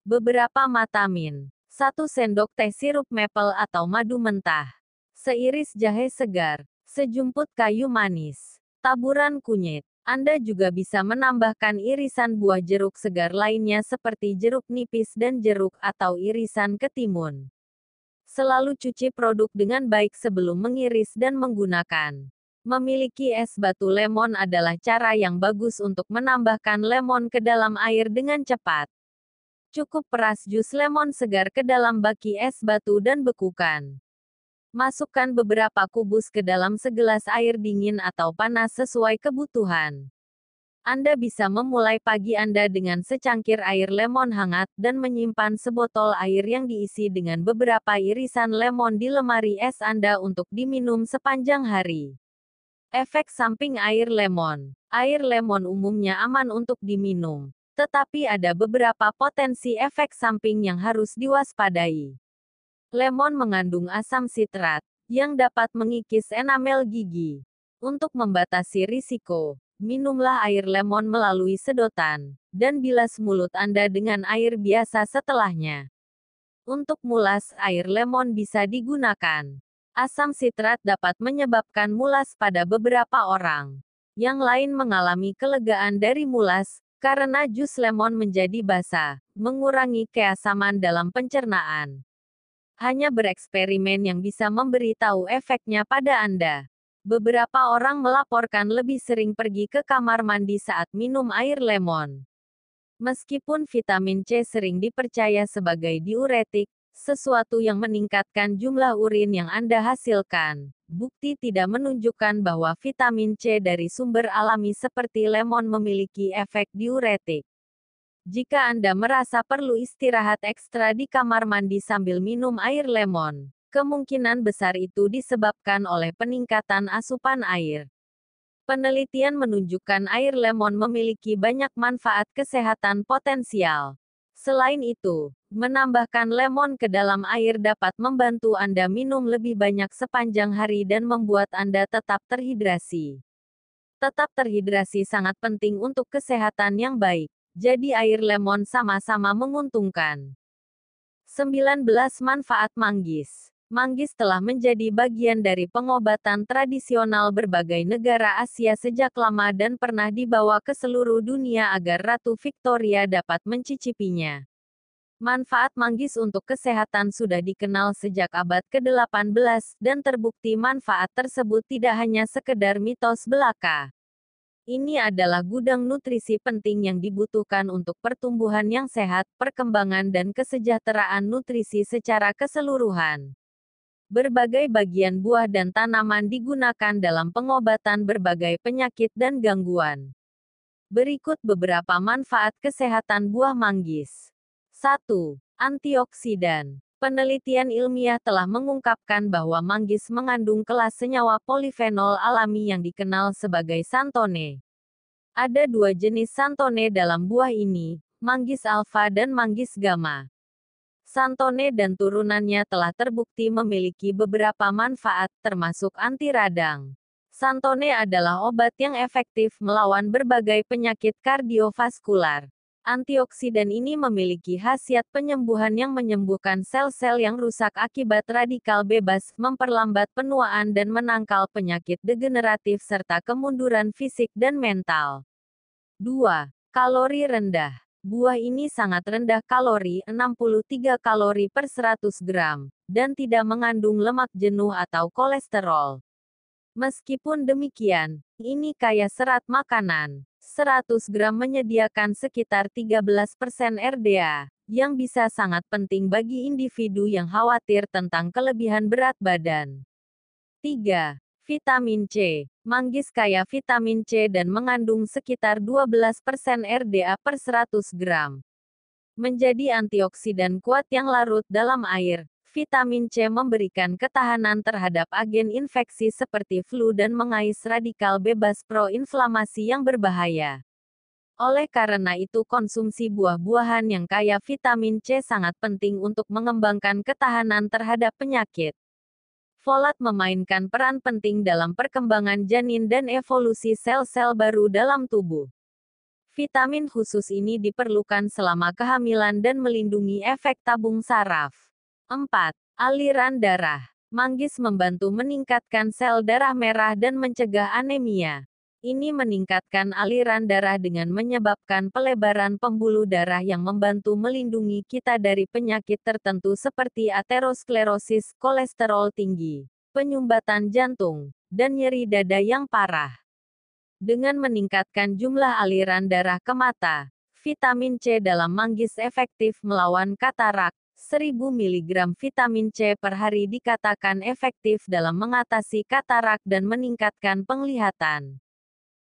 beberapa matamin, satu sendok teh sirup maple atau madu mentah, seiris jahe segar, sejumput kayu manis, taburan kunyit. Anda juga bisa menambahkan irisan buah jeruk segar lainnya seperti jeruk nipis dan jeruk atau irisan ketimun. Selalu cuci produk dengan baik sebelum mengiris dan menggunakan. Memiliki es batu lemon adalah cara yang bagus untuk menambahkan lemon ke dalam air dengan cepat. Cukup peras jus lemon segar ke dalam baki es batu dan bekukan. Masukkan beberapa kubus ke dalam segelas air dingin atau panas sesuai kebutuhan. Anda bisa memulai pagi Anda dengan secangkir air lemon hangat dan menyimpan sebotol air yang diisi dengan beberapa irisan lemon di lemari es Anda untuk diminum sepanjang hari. Efek samping air lemon. Air lemon umumnya aman untuk diminum, tetapi ada beberapa potensi efek samping yang harus diwaspadai. Lemon mengandung asam sitrat, yang dapat mengikis enamel gigi. Untuk membatasi risiko, minumlah air lemon melalui sedotan, dan bilas mulut Anda dengan air biasa setelahnya. Untuk mulas, air lemon bisa digunakan. Asam sitrat dapat menyebabkan mulas pada beberapa orang. Yang lain mengalami kelegaan dari mulas, karena jus lemon menjadi basah, mengurangi keasaman dalam pencernaan. Hanya bereksperimen yang bisa memberitahu efeknya pada Anda. Beberapa orang melaporkan lebih sering pergi ke kamar mandi saat minum air lemon. Meskipun vitamin C sering dipercaya sebagai diuretik, sesuatu yang meningkatkan jumlah urin yang Anda hasilkan, bukti tidak menunjukkan bahwa vitamin C dari sumber alami seperti lemon memiliki efek diuretik. Jika Anda merasa perlu istirahat ekstra di kamar mandi sambil minum air lemon, kemungkinan besar itu disebabkan oleh peningkatan asupan air. Penelitian menunjukkan air lemon memiliki banyak manfaat kesehatan potensial. Selain itu, menambahkan lemon ke dalam air dapat membantu Anda minum lebih banyak sepanjang hari dan membuat Anda tetap terhidrasi. Tetap terhidrasi sangat penting untuk kesehatan yang baik jadi air lemon sama-sama menguntungkan. 19 Manfaat manggis Manggis telah menjadi bagian dari pengobatan tradisional berbagai negara Asia sejak lama dan pernah dibawa ke seluruh dunia agar Ratu Victoria dapat mencicipinya. Manfaat manggis untuk kesehatan sudah dikenal sejak abad ke-18 dan terbukti manfaat tersebut tidak hanya sekedar mitos belaka. Ini adalah gudang nutrisi penting yang dibutuhkan untuk pertumbuhan yang sehat, perkembangan dan kesejahteraan nutrisi secara keseluruhan. Berbagai bagian buah dan tanaman digunakan dalam pengobatan berbagai penyakit dan gangguan. Berikut beberapa manfaat kesehatan buah manggis. 1. Antioksidan. Penelitian ilmiah telah mengungkapkan bahwa manggis mengandung kelas senyawa polifenol alami yang dikenal sebagai santone. Ada dua jenis santone dalam buah ini, manggis alfa dan manggis gamma. Santone dan turunannya telah terbukti memiliki beberapa manfaat, termasuk anti radang. Santone adalah obat yang efektif melawan berbagai penyakit kardiovaskular. Antioksidan ini memiliki khasiat penyembuhan yang menyembuhkan sel-sel yang rusak akibat radikal bebas, memperlambat penuaan dan menangkal penyakit degeneratif serta kemunduran fisik dan mental. 2. Kalori rendah. Buah ini sangat rendah kalori 63 kalori per 100 gram, dan tidak mengandung lemak jenuh atau kolesterol. Meskipun demikian, ini kaya serat makanan. 100 gram menyediakan sekitar 13% RDA, yang bisa sangat penting bagi individu yang khawatir tentang kelebihan berat badan. 3. Vitamin C. Manggis kaya vitamin C dan mengandung sekitar 12% RDA per 100 gram. Menjadi antioksidan kuat yang larut dalam air, Vitamin C memberikan ketahanan terhadap agen infeksi seperti flu dan mengais radikal bebas pro-inflamasi yang berbahaya. Oleh karena itu konsumsi buah-buahan yang kaya vitamin C sangat penting untuk mengembangkan ketahanan terhadap penyakit. Folat memainkan peran penting dalam perkembangan janin dan evolusi sel-sel baru dalam tubuh. Vitamin khusus ini diperlukan selama kehamilan dan melindungi efek tabung saraf. 4. Aliran darah. Manggis membantu meningkatkan sel darah merah dan mencegah anemia. Ini meningkatkan aliran darah dengan menyebabkan pelebaran pembuluh darah yang membantu melindungi kita dari penyakit tertentu seperti aterosklerosis, kolesterol tinggi, penyumbatan jantung, dan nyeri dada yang parah. Dengan meningkatkan jumlah aliran darah ke mata, vitamin C dalam manggis efektif melawan katarak, 1000 mg vitamin C per hari dikatakan efektif dalam mengatasi katarak dan meningkatkan penglihatan.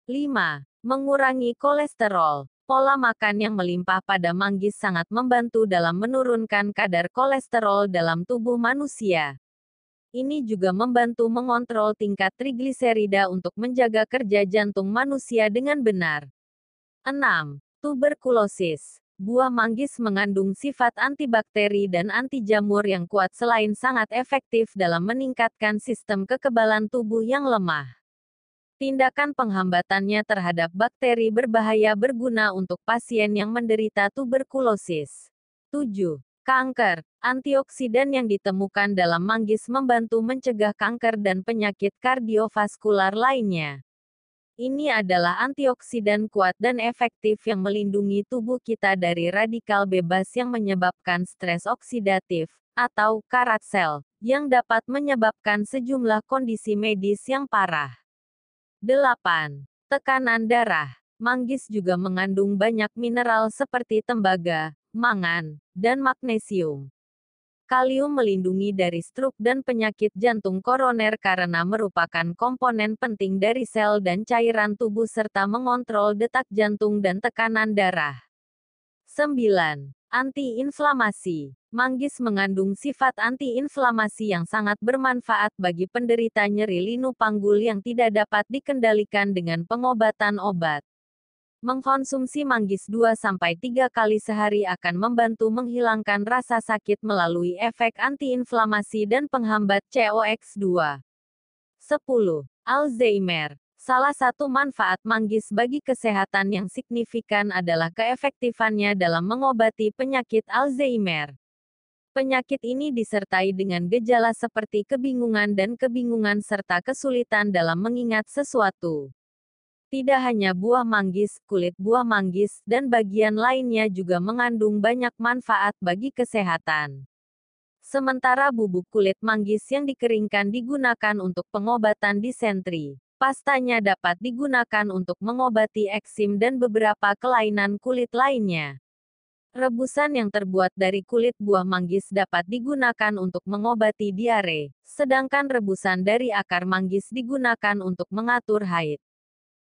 5. Mengurangi kolesterol. Pola makan yang melimpah pada manggis sangat membantu dalam menurunkan kadar kolesterol dalam tubuh manusia. Ini juga membantu mengontrol tingkat trigliserida untuk menjaga kerja jantung manusia dengan benar. 6. Tuberkulosis. Buah manggis mengandung sifat antibakteri dan anti jamur yang kuat selain sangat efektif dalam meningkatkan sistem kekebalan tubuh yang lemah. Tindakan penghambatannya terhadap bakteri berbahaya berguna untuk pasien yang menderita tuberkulosis. 7. Kanker. Antioksidan yang ditemukan dalam manggis membantu mencegah kanker dan penyakit kardiovaskular lainnya. Ini adalah antioksidan kuat dan efektif yang melindungi tubuh kita dari radikal bebas yang menyebabkan stres oksidatif, atau karat sel, yang dapat menyebabkan sejumlah kondisi medis yang parah. 8. Tekanan darah. Manggis juga mengandung banyak mineral seperti tembaga, mangan, dan magnesium. Kalium melindungi dari stroke dan penyakit jantung koroner karena merupakan komponen penting dari sel dan cairan tubuh serta mengontrol detak jantung dan tekanan darah. 9. Antiinflamasi. Manggis mengandung sifat antiinflamasi yang sangat bermanfaat bagi penderita nyeri linu panggul yang tidak dapat dikendalikan dengan pengobatan obat. Mengkonsumsi manggis 2-3 kali sehari akan membantu menghilangkan rasa sakit melalui efek antiinflamasi dan penghambat COX2. 10. Alzheimer Salah satu manfaat manggis bagi kesehatan yang signifikan adalah keefektifannya dalam mengobati penyakit Alzheimer. Penyakit ini disertai dengan gejala seperti kebingungan dan kebingungan serta kesulitan dalam mengingat sesuatu. Tidak hanya buah manggis, kulit buah manggis, dan bagian lainnya juga mengandung banyak manfaat bagi kesehatan. Sementara bubuk kulit manggis yang dikeringkan digunakan untuk pengobatan disentri. Pastanya dapat digunakan untuk mengobati eksim dan beberapa kelainan kulit lainnya. Rebusan yang terbuat dari kulit buah manggis dapat digunakan untuk mengobati diare, sedangkan rebusan dari akar manggis digunakan untuk mengatur haid.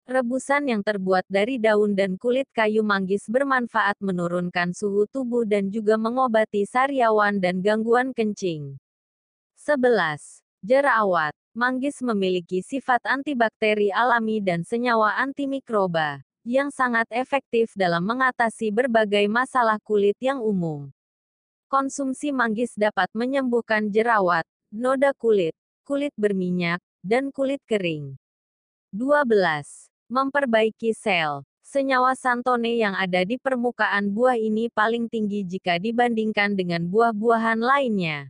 Rebusan yang terbuat dari daun dan kulit kayu manggis bermanfaat menurunkan suhu tubuh dan juga mengobati sariawan dan gangguan kencing. 11. Jerawat. Manggis memiliki sifat antibakteri alami dan senyawa antimikroba, yang sangat efektif dalam mengatasi berbagai masalah kulit yang umum. Konsumsi manggis dapat menyembuhkan jerawat, noda kulit, kulit berminyak, dan kulit kering. 12. Memperbaiki sel. Senyawa santone yang ada di permukaan buah ini paling tinggi jika dibandingkan dengan buah-buahan lainnya.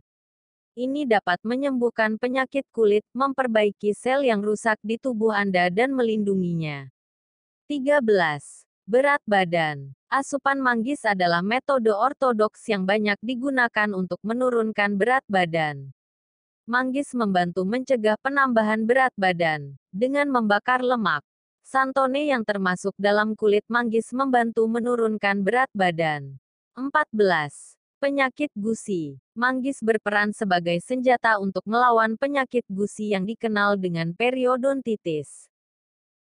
Ini dapat menyembuhkan penyakit kulit, memperbaiki sel yang rusak di tubuh Anda dan melindunginya. 13. Berat badan. Asupan manggis adalah metode ortodoks yang banyak digunakan untuk menurunkan berat badan. Manggis membantu mencegah penambahan berat badan dengan membakar lemak. Santone yang termasuk dalam kulit manggis membantu menurunkan berat badan. 14. Penyakit gusi. Manggis berperan sebagai senjata untuk melawan penyakit gusi yang dikenal dengan periodontitis.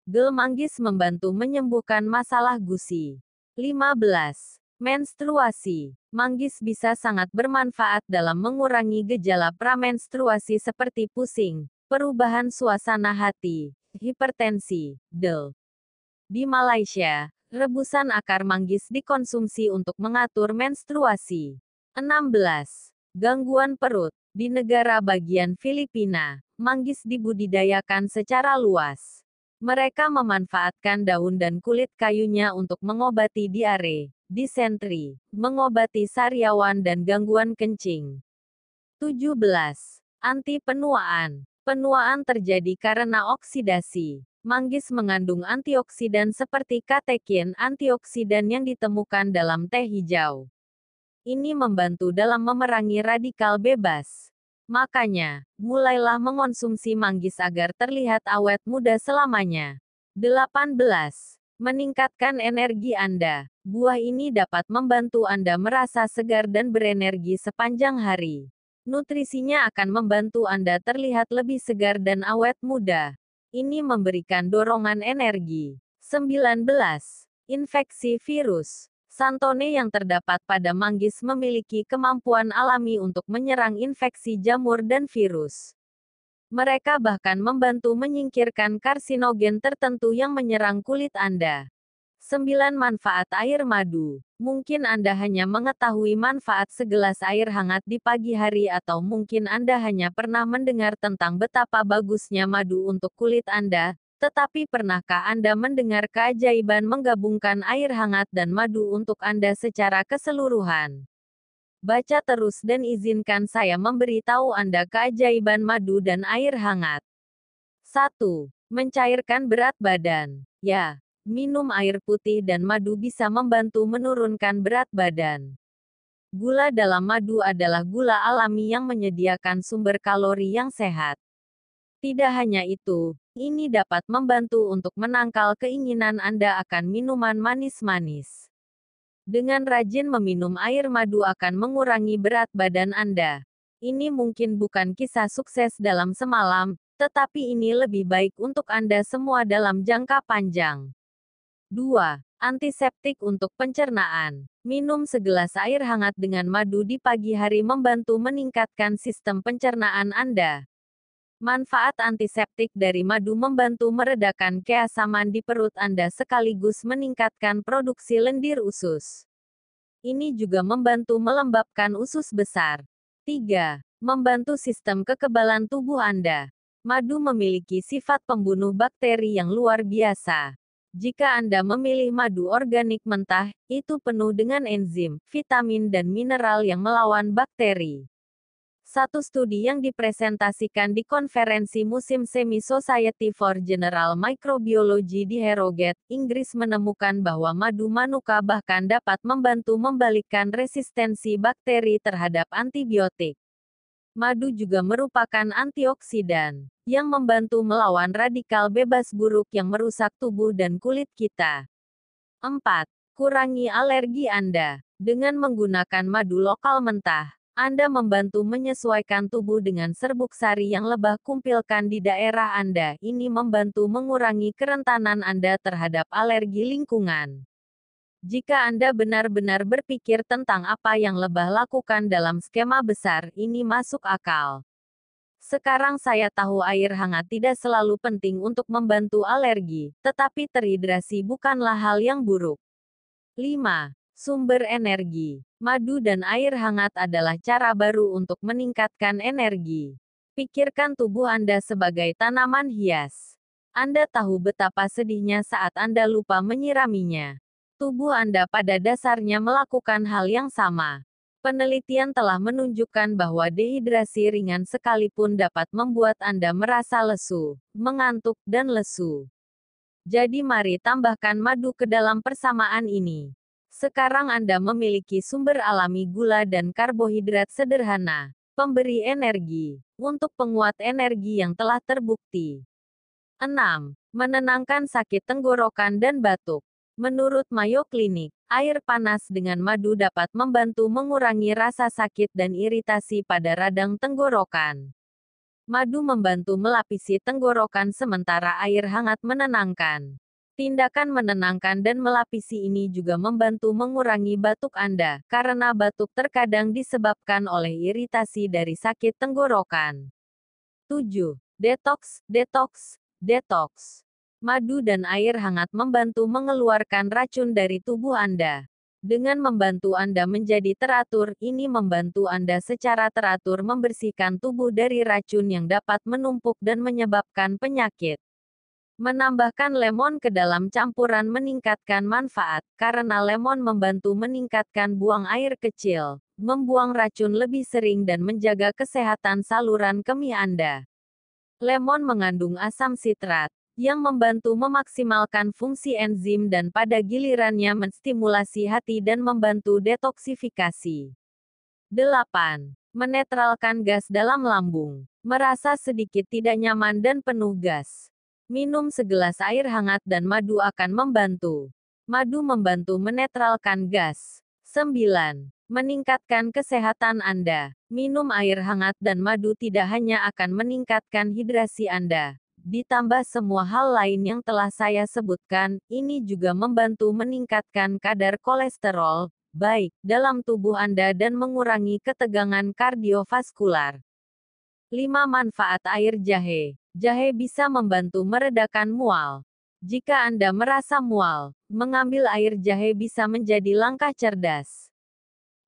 Gel manggis membantu menyembuhkan masalah gusi. 15. Menstruasi. Manggis bisa sangat bermanfaat dalam mengurangi gejala pramenstruasi seperti pusing, perubahan suasana hati, hipertensi, del. Di Malaysia, rebusan akar manggis dikonsumsi untuk mengatur menstruasi. 16. Gangguan perut. Di negara bagian Filipina, manggis dibudidayakan secara luas. Mereka memanfaatkan daun dan kulit kayunya untuk mengobati diare, disentri, mengobati sariawan dan gangguan kencing. 17. Anti-penuaan. Penuaan terjadi karena oksidasi. Manggis mengandung antioksidan seperti katekin antioksidan yang ditemukan dalam teh hijau. Ini membantu dalam memerangi radikal bebas. Makanya, mulailah mengonsumsi manggis agar terlihat awet muda selamanya. 18. Meningkatkan energi Anda. Buah ini dapat membantu Anda merasa segar dan berenergi sepanjang hari. Nutrisinya akan membantu Anda terlihat lebih segar dan awet muda. Ini memberikan dorongan energi. 19. Infeksi virus. Santone yang terdapat pada manggis memiliki kemampuan alami untuk menyerang infeksi jamur dan virus. Mereka bahkan membantu menyingkirkan karsinogen tertentu yang menyerang kulit Anda. 9. Manfaat air madu. Mungkin Anda hanya mengetahui manfaat segelas air hangat di pagi hari atau mungkin Anda hanya pernah mendengar tentang betapa bagusnya madu untuk kulit Anda, tetapi pernahkah Anda mendengar keajaiban menggabungkan air hangat dan madu untuk Anda secara keseluruhan? Baca terus dan izinkan saya memberitahu Anda keajaiban madu dan air hangat. 1. Mencairkan berat badan. Ya, minum air putih dan madu bisa membantu menurunkan berat badan. Gula dalam madu adalah gula alami yang menyediakan sumber kalori yang sehat. Tidak hanya itu, ini dapat membantu untuk menangkal keinginan Anda akan minuman manis-manis. Dengan rajin meminum air madu akan mengurangi berat badan Anda. Ini mungkin bukan kisah sukses dalam semalam, tetapi ini lebih baik untuk Anda semua dalam jangka panjang. 2. Antiseptik untuk pencernaan. Minum segelas air hangat dengan madu di pagi hari membantu meningkatkan sistem pencernaan Anda. Manfaat antiseptik dari madu membantu meredakan keasaman di perut Anda sekaligus meningkatkan produksi lendir usus. Ini juga membantu melembabkan usus besar. 3. Membantu sistem kekebalan tubuh Anda. Madu memiliki sifat pembunuh bakteri yang luar biasa. Jika Anda memilih madu organik mentah, itu penuh dengan enzim, vitamin dan mineral yang melawan bakteri. Satu studi yang dipresentasikan di konferensi musim Semi Society for General Microbiology di Harrogate, Inggris menemukan bahwa madu manuka bahkan dapat membantu membalikkan resistensi bakteri terhadap antibiotik. Madu juga merupakan antioksidan yang membantu melawan radikal bebas buruk yang merusak tubuh dan kulit kita. 4. Kurangi alergi Anda dengan menggunakan madu lokal mentah. Anda membantu menyesuaikan tubuh dengan serbuk sari yang lebah kumpilkan di daerah Anda. Ini membantu mengurangi kerentanan Anda terhadap alergi lingkungan. Jika Anda benar-benar berpikir tentang apa yang lebah lakukan dalam skema besar, ini masuk akal. Sekarang saya tahu air hangat tidak selalu penting untuk membantu alergi, tetapi terhidrasi bukanlah hal yang buruk. 5. Sumber energi. Madu dan air hangat adalah cara baru untuk meningkatkan energi. Pikirkan tubuh Anda sebagai tanaman hias. Anda tahu betapa sedihnya saat Anda lupa menyiraminya. Tubuh Anda pada dasarnya melakukan hal yang sama. Penelitian telah menunjukkan bahwa dehidrasi ringan sekalipun dapat membuat Anda merasa lesu, mengantuk, dan lesu. Jadi mari tambahkan madu ke dalam persamaan ini. Sekarang Anda memiliki sumber alami gula dan karbohidrat sederhana, pemberi energi, untuk penguat energi yang telah terbukti. 6. Menenangkan sakit tenggorokan dan batuk. Menurut Mayo Clinic, air panas dengan madu dapat membantu mengurangi rasa sakit dan iritasi pada radang tenggorokan. Madu membantu melapisi tenggorokan sementara air hangat menenangkan. Tindakan menenangkan dan melapisi ini juga membantu mengurangi batuk Anda, karena batuk terkadang disebabkan oleh iritasi dari sakit tenggorokan. 7. Detox, detox, detox. Madu dan air hangat membantu mengeluarkan racun dari tubuh Anda. Dengan membantu Anda menjadi teratur, ini membantu Anda secara teratur membersihkan tubuh dari racun yang dapat menumpuk dan menyebabkan penyakit. Menambahkan lemon ke dalam campuran meningkatkan manfaat, karena lemon membantu meningkatkan buang air kecil, membuang racun lebih sering dan menjaga kesehatan saluran kemih Anda. Lemon mengandung asam sitrat, yang membantu memaksimalkan fungsi enzim dan pada gilirannya menstimulasi hati dan membantu detoksifikasi. 8. Menetralkan gas dalam lambung. Merasa sedikit tidak nyaman dan penuh gas. Minum segelas air hangat dan madu akan membantu. Madu membantu menetralkan gas. 9. Meningkatkan kesehatan Anda. Minum air hangat dan madu tidak hanya akan meningkatkan hidrasi Anda. Ditambah semua hal lain yang telah saya sebutkan, ini juga membantu meningkatkan kadar kolesterol, baik, dalam tubuh Anda dan mengurangi ketegangan kardiovaskular. 5. Manfaat air jahe Jahe bisa membantu meredakan mual. Jika Anda merasa mual, mengambil air jahe bisa menjadi langkah cerdas.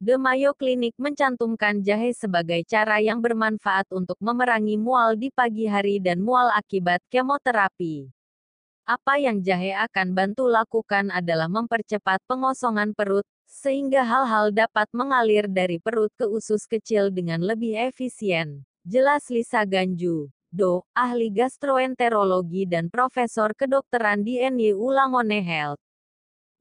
The Mayo Clinic mencantumkan jahe sebagai cara yang bermanfaat untuk memerangi mual di pagi hari dan mual akibat kemoterapi. Apa yang jahe akan bantu lakukan adalah mempercepat pengosongan perut, sehingga hal-hal dapat mengalir dari perut ke usus kecil dengan lebih efisien. Jelas Lisa Ganju. Do, ahli gastroenterologi dan profesor kedokteran di NYU Langone Health.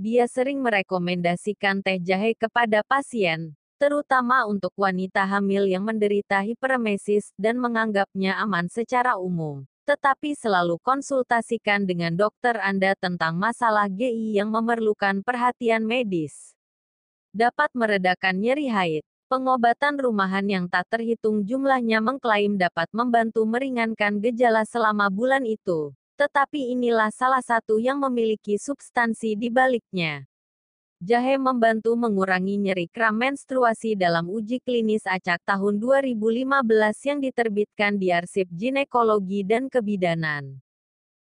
Dia sering merekomendasikan teh jahe kepada pasien, terutama untuk wanita hamil yang menderita hiperemesis dan menganggapnya aman secara umum. Tetapi selalu konsultasikan dengan dokter Anda tentang masalah GI yang memerlukan perhatian medis. Dapat meredakan nyeri haid. Pengobatan rumahan yang tak terhitung jumlahnya mengklaim dapat membantu meringankan gejala selama bulan itu. Tetapi inilah salah satu yang memiliki substansi di baliknya. Jahe membantu mengurangi nyeri kram menstruasi dalam uji klinis acak tahun 2015 yang diterbitkan di Arsip Ginekologi dan Kebidanan.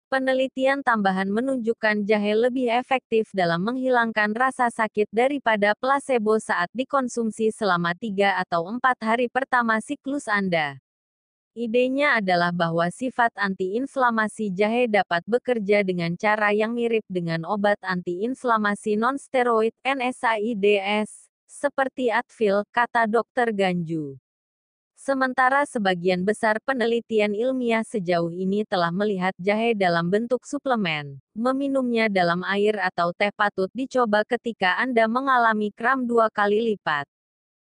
Penelitian tambahan menunjukkan jahe lebih efektif dalam menghilangkan rasa sakit daripada placebo saat dikonsumsi selama 3 atau 4 hari pertama siklus Anda. Idenya adalah bahwa sifat antiinflamasi jahe dapat bekerja dengan cara yang mirip dengan obat antiinflamasi nonsteroid NSAIDs, seperti Advil, kata Dr. Ganju. Sementara sebagian besar penelitian ilmiah sejauh ini telah melihat jahe dalam bentuk suplemen. Meminumnya dalam air atau teh patut dicoba ketika Anda mengalami kram dua kali lipat.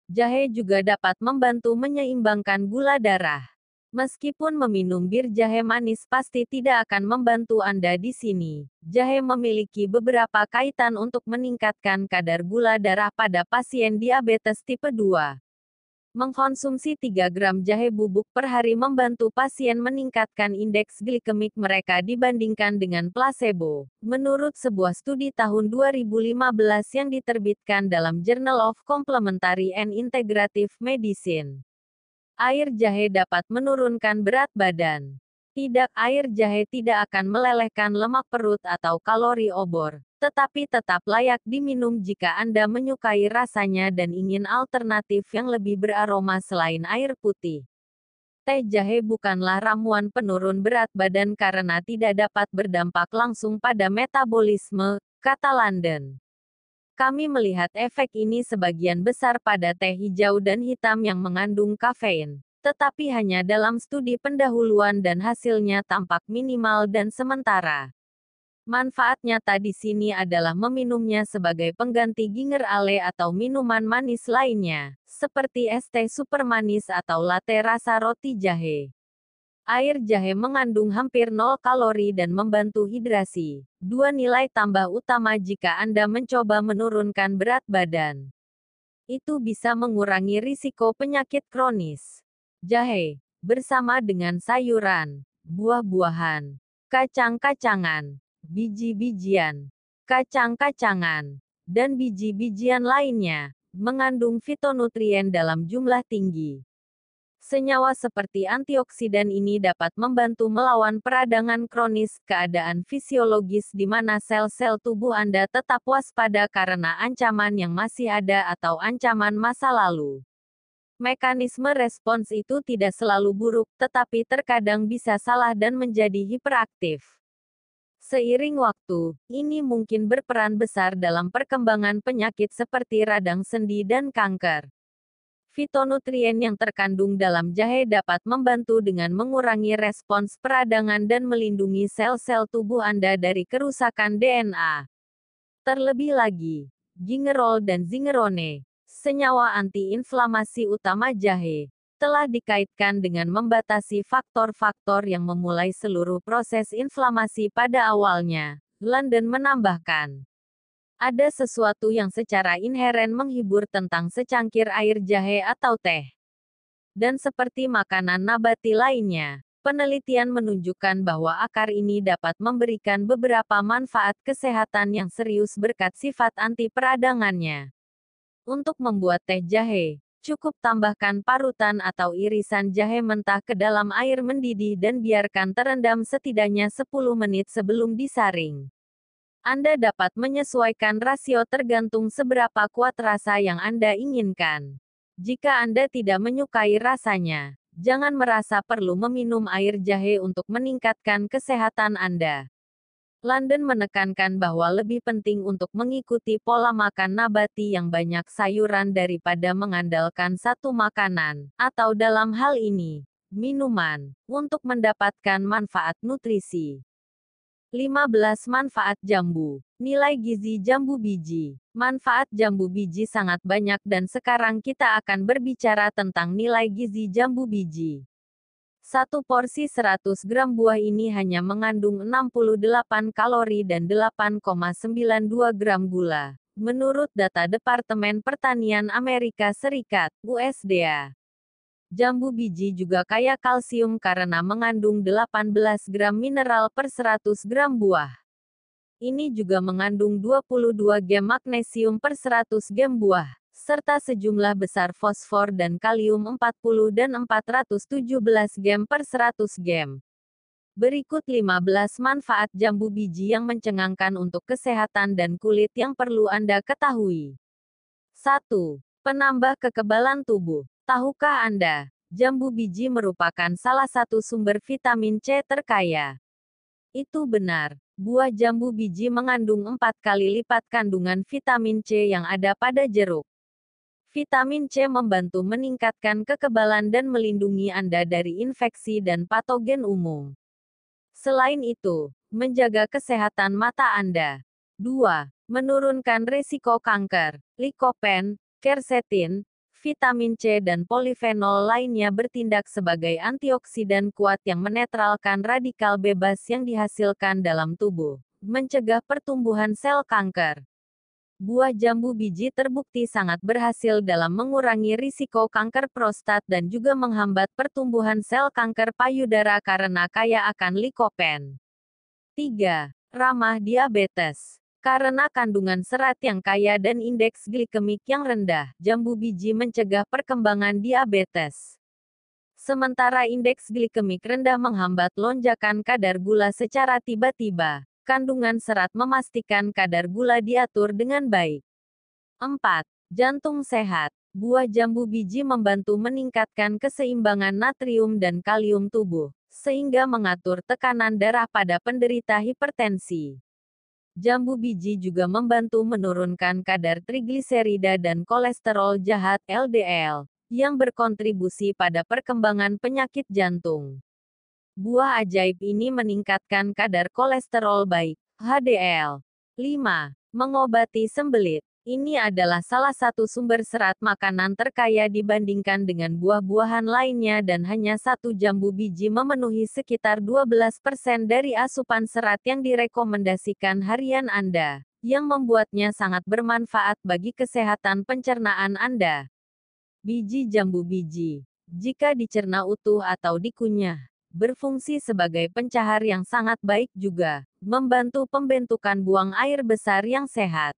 Jahe juga dapat membantu menyeimbangkan gula darah. Meskipun meminum bir jahe manis pasti tidak akan membantu Anda di sini, jahe memiliki beberapa kaitan untuk meningkatkan kadar gula darah pada pasien diabetes tipe 2. Mengkonsumsi 3 gram jahe bubuk per hari membantu pasien meningkatkan indeks glikemik mereka dibandingkan dengan placebo. Menurut sebuah studi tahun 2015 yang diterbitkan dalam Journal of Complementary and Integrative Medicine. Air jahe dapat menurunkan berat badan. Tidak, air jahe tidak akan melelehkan lemak perut atau kalori obor tetapi tetap layak diminum jika Anda menyukai rasanya dan ingin alternatif yang lebih beraroma selain air putih. Teh jahe bukanlah ramuan penurun berat badan karena tidak dapat berdampak langsung pada metabolisme, kata London. Kami melihat efek ini sebagian besar pada teh hijau dan hitam yang mengandung kafein, tetapi hanya dalam studi pendahuluan dan hasilnya tampak minimal dan sementara. Manfaat nyata di sini adalah meminumnya sebagai pengganti ginger ale atau minuman manis lainnya, seperti es teh super manis atau latte rasa roti jahe. Air jahe mengandung hampir nol kalori dan membantu hidrasi. Dua nilai tambah utama jika Anda mencoba menurunkan berat badan. Itu bisa mengurangi risiko penyakit kronis. Jahe, bersama dengan sayuran, buah-buahan, kacang-kacangan, biji-bijian, kacang-kacangan, dan biji-bijian lainnya, mengandung fitonutrien dalam jumlah tinggi. Senyawa seperti antioksidan ini dapat membantu melawan peradangan kronis, keadaan fisiologis di mana sel-sel tubuh Anda tetap waspada karena ancaman yang masih ada atau ancaman masa lalu. Mekanisme respons itu tidak selalu buruk, tetapi terkadang bisa salah dan menjadi hiperaktif. Seiring waktu, ini mungkin berperan besar dalam perkembangan penyakit seperti radang sendi dan kanker. Fitonutrien yang terkandung dalam jahe dapat membantu dengan mengurangi respons peradangan dan melindungi sel-sel tubuh Anda dari kerusakan DNA. Terlebih lagi, gingerol dan zingerone, senyawa antiinflamasi utama jahe, telah dikaitkan dengan membatasi faktor-faktor yang memulai seluruh proses inflamasi pada awalnya. London menambahkan, ada sesuatu yang secara inheren menghibur tentang secangkir air jahe atau teh. Dan seperti makanan nabati lainnya, penelitian menunjukkan bahwa akar ini dapat memberikan beberapa manfaat kesehatan yang serius berkat sifat anti peradangannya. Untuk membuat teh jahe, cukup tambahkan parutan atau irisan jahe mentah ke dalam air mendidih dan biarkan terendam setidaknya 10 menit sebelum disaring. Anda dapat menyesuaikan rasio tergantung seberapa kuat rasa yang Anda inginkan. Jika Anda tidak menyukai rasanya, jangan merasa perlu meminum air jahe untuk meningkatkan kesehatan Anda. London menekankan bahwa lebih penting untuk mengikuti pola makan nabati yang banyak sayuran daripada mengandalkan satu makanan, atau dalam hal ini, minuman, untuk mendapatkan manfaat nutrisi. 15 Manfaat jambu. Nilai gizi jambu biji. Manfaat jambu biji sangat banyak dan sekarang kita akan berbicara tentang nilai gizi jambu biji. Satu porsi 100 gram buah ini hanya mengandung 68 kalori dan 8,92 gram gula. Menurut data Departemen Pertanian Amerika Serikat, USDA. Jambu biji juga kaya kalsium karena mengandung 18 gram mineral per 100 gram buah. Ini juga mengandung 22 gram magnesium per 100 gram buah, serta sejumlah besar fosfor dan kalium 40 dan 417 gram per 100 gram. Berikut 15 manfaat jambu biji yang mencengangkan untuk kesehatan dan kulit yang perlu Anda ketahui. 1. Penambah kekebalan tubuh. Tahukah Anda, jambu biji merupakan salah satu sumber vitamin C terkaya? Itu benar. Buah jambu biji mengandung empat kali lipat kandungan vitamin C yang ada pada jeruk. Vitamin C membantu meningkatkan kekebalan dan melindungi Anda dari infeksi dan patogen umum. Selain itu, menjaga kesehatan mata Anda. 2. Menurunkan risiko kanker. Likopen, quercetin, vitamin C dan polifenol lainnya bertindak sebagai antioksidan kuat yang menetralkan radikal bebas yang dihasilkan dalam tubuh, mencegah pertumbuhan sel kanker. Buah jambu biji terbukti sangat berhasil dalam mengurangi risiko kanker prostat dan juga menghambat pertumbuhan sel kanker payudara karena kaya akan likopen. 3. Ramah diabetes karena kandungan serat yang kaya dan indeks glikemik yang rendah, jambu biji mencegah perkembangan diabetes. Sementara indeks glikemik rendah menghambat lonjakan kadar gula secara tiba-tiba, kandungan serat memastikan kadar gula diatur dengan baik. 4. Jantung sehat. Buah jambu biji membantu meningkatkan keseimbangan natrium dan kalium tubuh, sehingga mengatur tekanan darah pada penderita hipertensi. Jambu biji juga membantu menurunkan kadar trigliserida dan kolesterol jahat LDL, yang berkontribusi pada perkembangan penyakit jantung. Buah ajaib ini meningkatkan kadar kolesterol baik, HDL. 5. Mengobati sembelit. Ini adalah salah satu sumber serat makanan terkaya dibandingkan dengan buah-buahan lainnya dan hanya satu jambu biji memenuhi sekitar 12% dari asupan serat yang direkomendasikan harian Anda, yang membuatnya sangat bermanfaat bagi kesehatan pencernaan Anda. Biji jambu biji. Jika dicerna utuh atau dikunyah, berfungsi sebagai pencahar yang sangat baik juga, membantu pembentukan buang air besar yang sehat.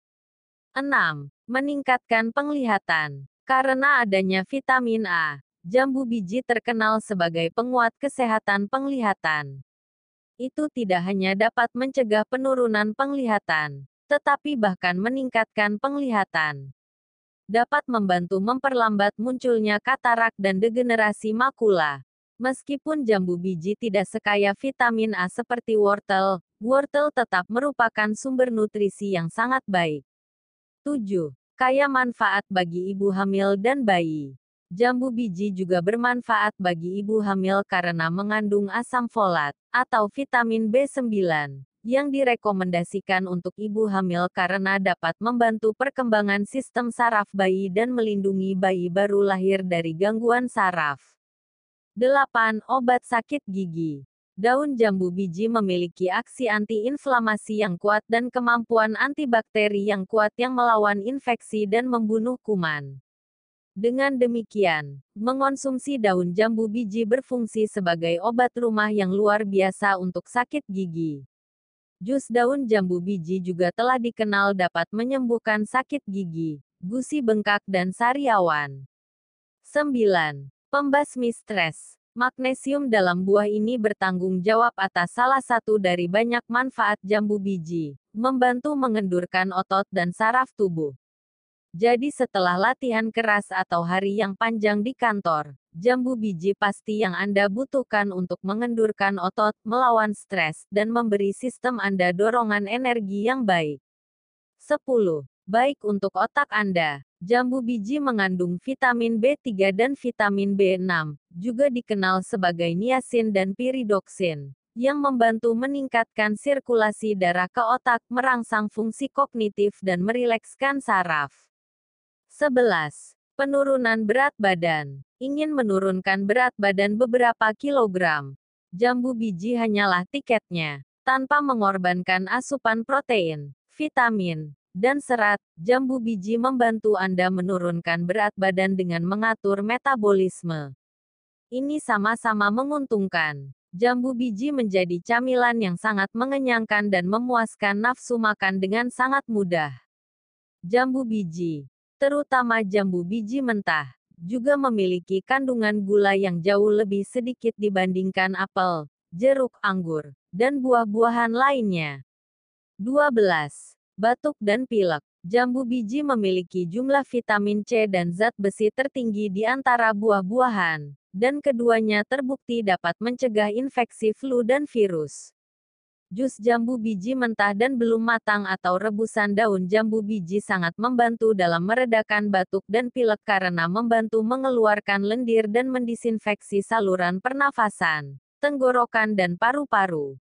6. Meningkatkan penglihatan. Karena adanya vitamin A, jambu biji terkenal sebagai penguat kesehatan penglihatan. Itu tidak hanya dapat mencegah penurunan penglihatan, tetapi bahkan meningkatkan penglihatan dapat membantu memperlambat munculnya katarak dan degenerasi makula. Meskipun jambu biji tidak sekaya vitamin A seperti wortel, wortel tetap merupakan sumber nutrisi yang sangat baik. 7. Kaya manfaat bagi ibu hamil dan bayi. Jambu biji juga bermanfaat bagi ibu hamil karena mengandung asam folat, atau vitamin B9 yang direkomendasikan untuk ibu hamil karena dapat membantu perkembangan sistem saraf bayi dan melindungi bayi baru lahir dari gangguan saraf. 8. Obat sakit gigi. Daun jambu biji memiliki aksi antiinflamasi yang kuat dan kemampuan antibakteri yang kuat yang melawan infeksi dan membunuh kuman. Dengan demikian, mengonsumsi daun jambu biji berfungsi sebagai obat rumah yang luar biasa untuk sakit gigi. Jus daun jambu biji juga telah dikenal dapat menyembuhkan sakit gigi, gusi bengkak dan sariawan. 9. Pembasmi stres. Magnesium dalam buah ini bertanggung jawab atas salah satu dari banyak manfaat jambu biji, membantu mengendurkan otot dan saraf tubuh. Jadi setelah latihan keras atau hari yang panjang di kantor, jambu biji pasti yang Anda butuhkan untuk mengendurkan otot, melawan stres, dan memberi sistem Anda dorongan energi yang baik. 10. Baik untuk otak Anda. Jambu biji mengandung vitamin B3 dan vitamin B6, juga dikenal sebagai niacin dan piridoksin, yang membantu meningkatkan sirkulasi darah ke otak, merangsang fungsi kognitif dan merilekskan saraf. 11. Penurunan berat badan. Ingin menurunkan berat badan beberapa kilogram. Jambu biji hanyalah tiketnya. Tanpa mengorbankan asupan protein, vitamin, dan serat, jambu biji membantu Anda menurunkan berat badan dengan mengatur metabolisme. Ini sama-sama menguntungkan. Jambu biji menjadi camilan yang sangat mengenyangkan dan memuaskan nafsu makan dengan sangat mudah. Jambu biji terutama jambu biji mentah, juga memiliki kandungan gula yang jauh lebih sedikit dibandingkan apel, jeruk, anggur, dan buah-buahan lainnya. 12. Batuk dan pilek. Jambu biji memiliki jumlah vitamin C dan zat besi tertinggi di antara buah-buahan, dan keduanya terbukti dapat mencegah infeksi flu dan virus. Jus jambu biji mentah dan belum matang atau rebusan daun jambu biji sangat membantu dalam meredakan batuk dan pilek karena membantu mengeluarkan lendir dan mendisinfeksi saluran pernafasan, tenggorokan dan paru-paru.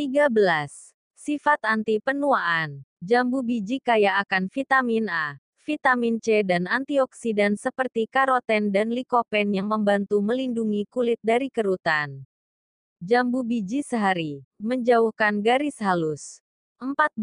13. Sifat anti penuaan. Jambu biji kaya akan vitamin A, vitamin C dan antioksidan seperti karoten dan likopen yang membantu melindungi kulit dari kerutan. Jambu biji sehari. Menjauhkan garis halus. 14.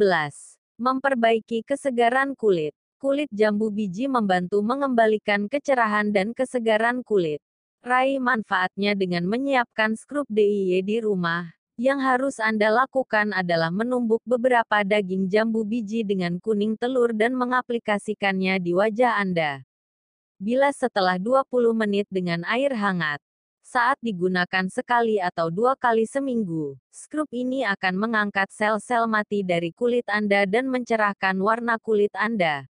Memperbaiki kesegaran kulit. Kulit jambu biji membantu mengembalikan kecerahan dan kesegaran kulit. Raih manfaatnya dengan menyiapkan skrup DIY di rumah. Yang harus Anda lakukan adalah menumbuk beberapa daging jambu biji dengan kuning telur dan mengaplikasikannya di wajah Anda. Bila setelah 20 menit dengan air hangat, saat digunakan sekali atau dua kali seminggu, skrup ini akan mengangkat sel-sel mati dari kulit Anda dan mencerahkan warna kulit Anda.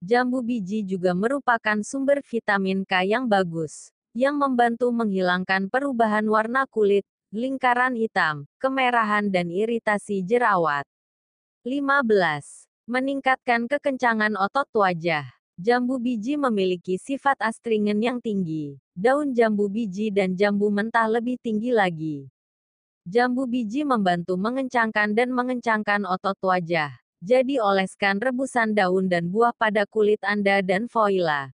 Jambu biji juga merupakan sumber vitamin K yang bagus, yang membantu menghilangkan perubahan warna kulit, lingkaran hitam, kemerahan dan iritasi jerawat. 15. Meningkatkan kekencangan otot wajah. Jambu biji memiliki sifat astringen yang tinggi. Daun jambu biji dan jambu mentah lebih tinggi lagi. Jambu biji membantu mengencangkan dan mengencangkan otot wajah. Jadi oleskan rebusan daun dan buah pada kulit Anda dan voila.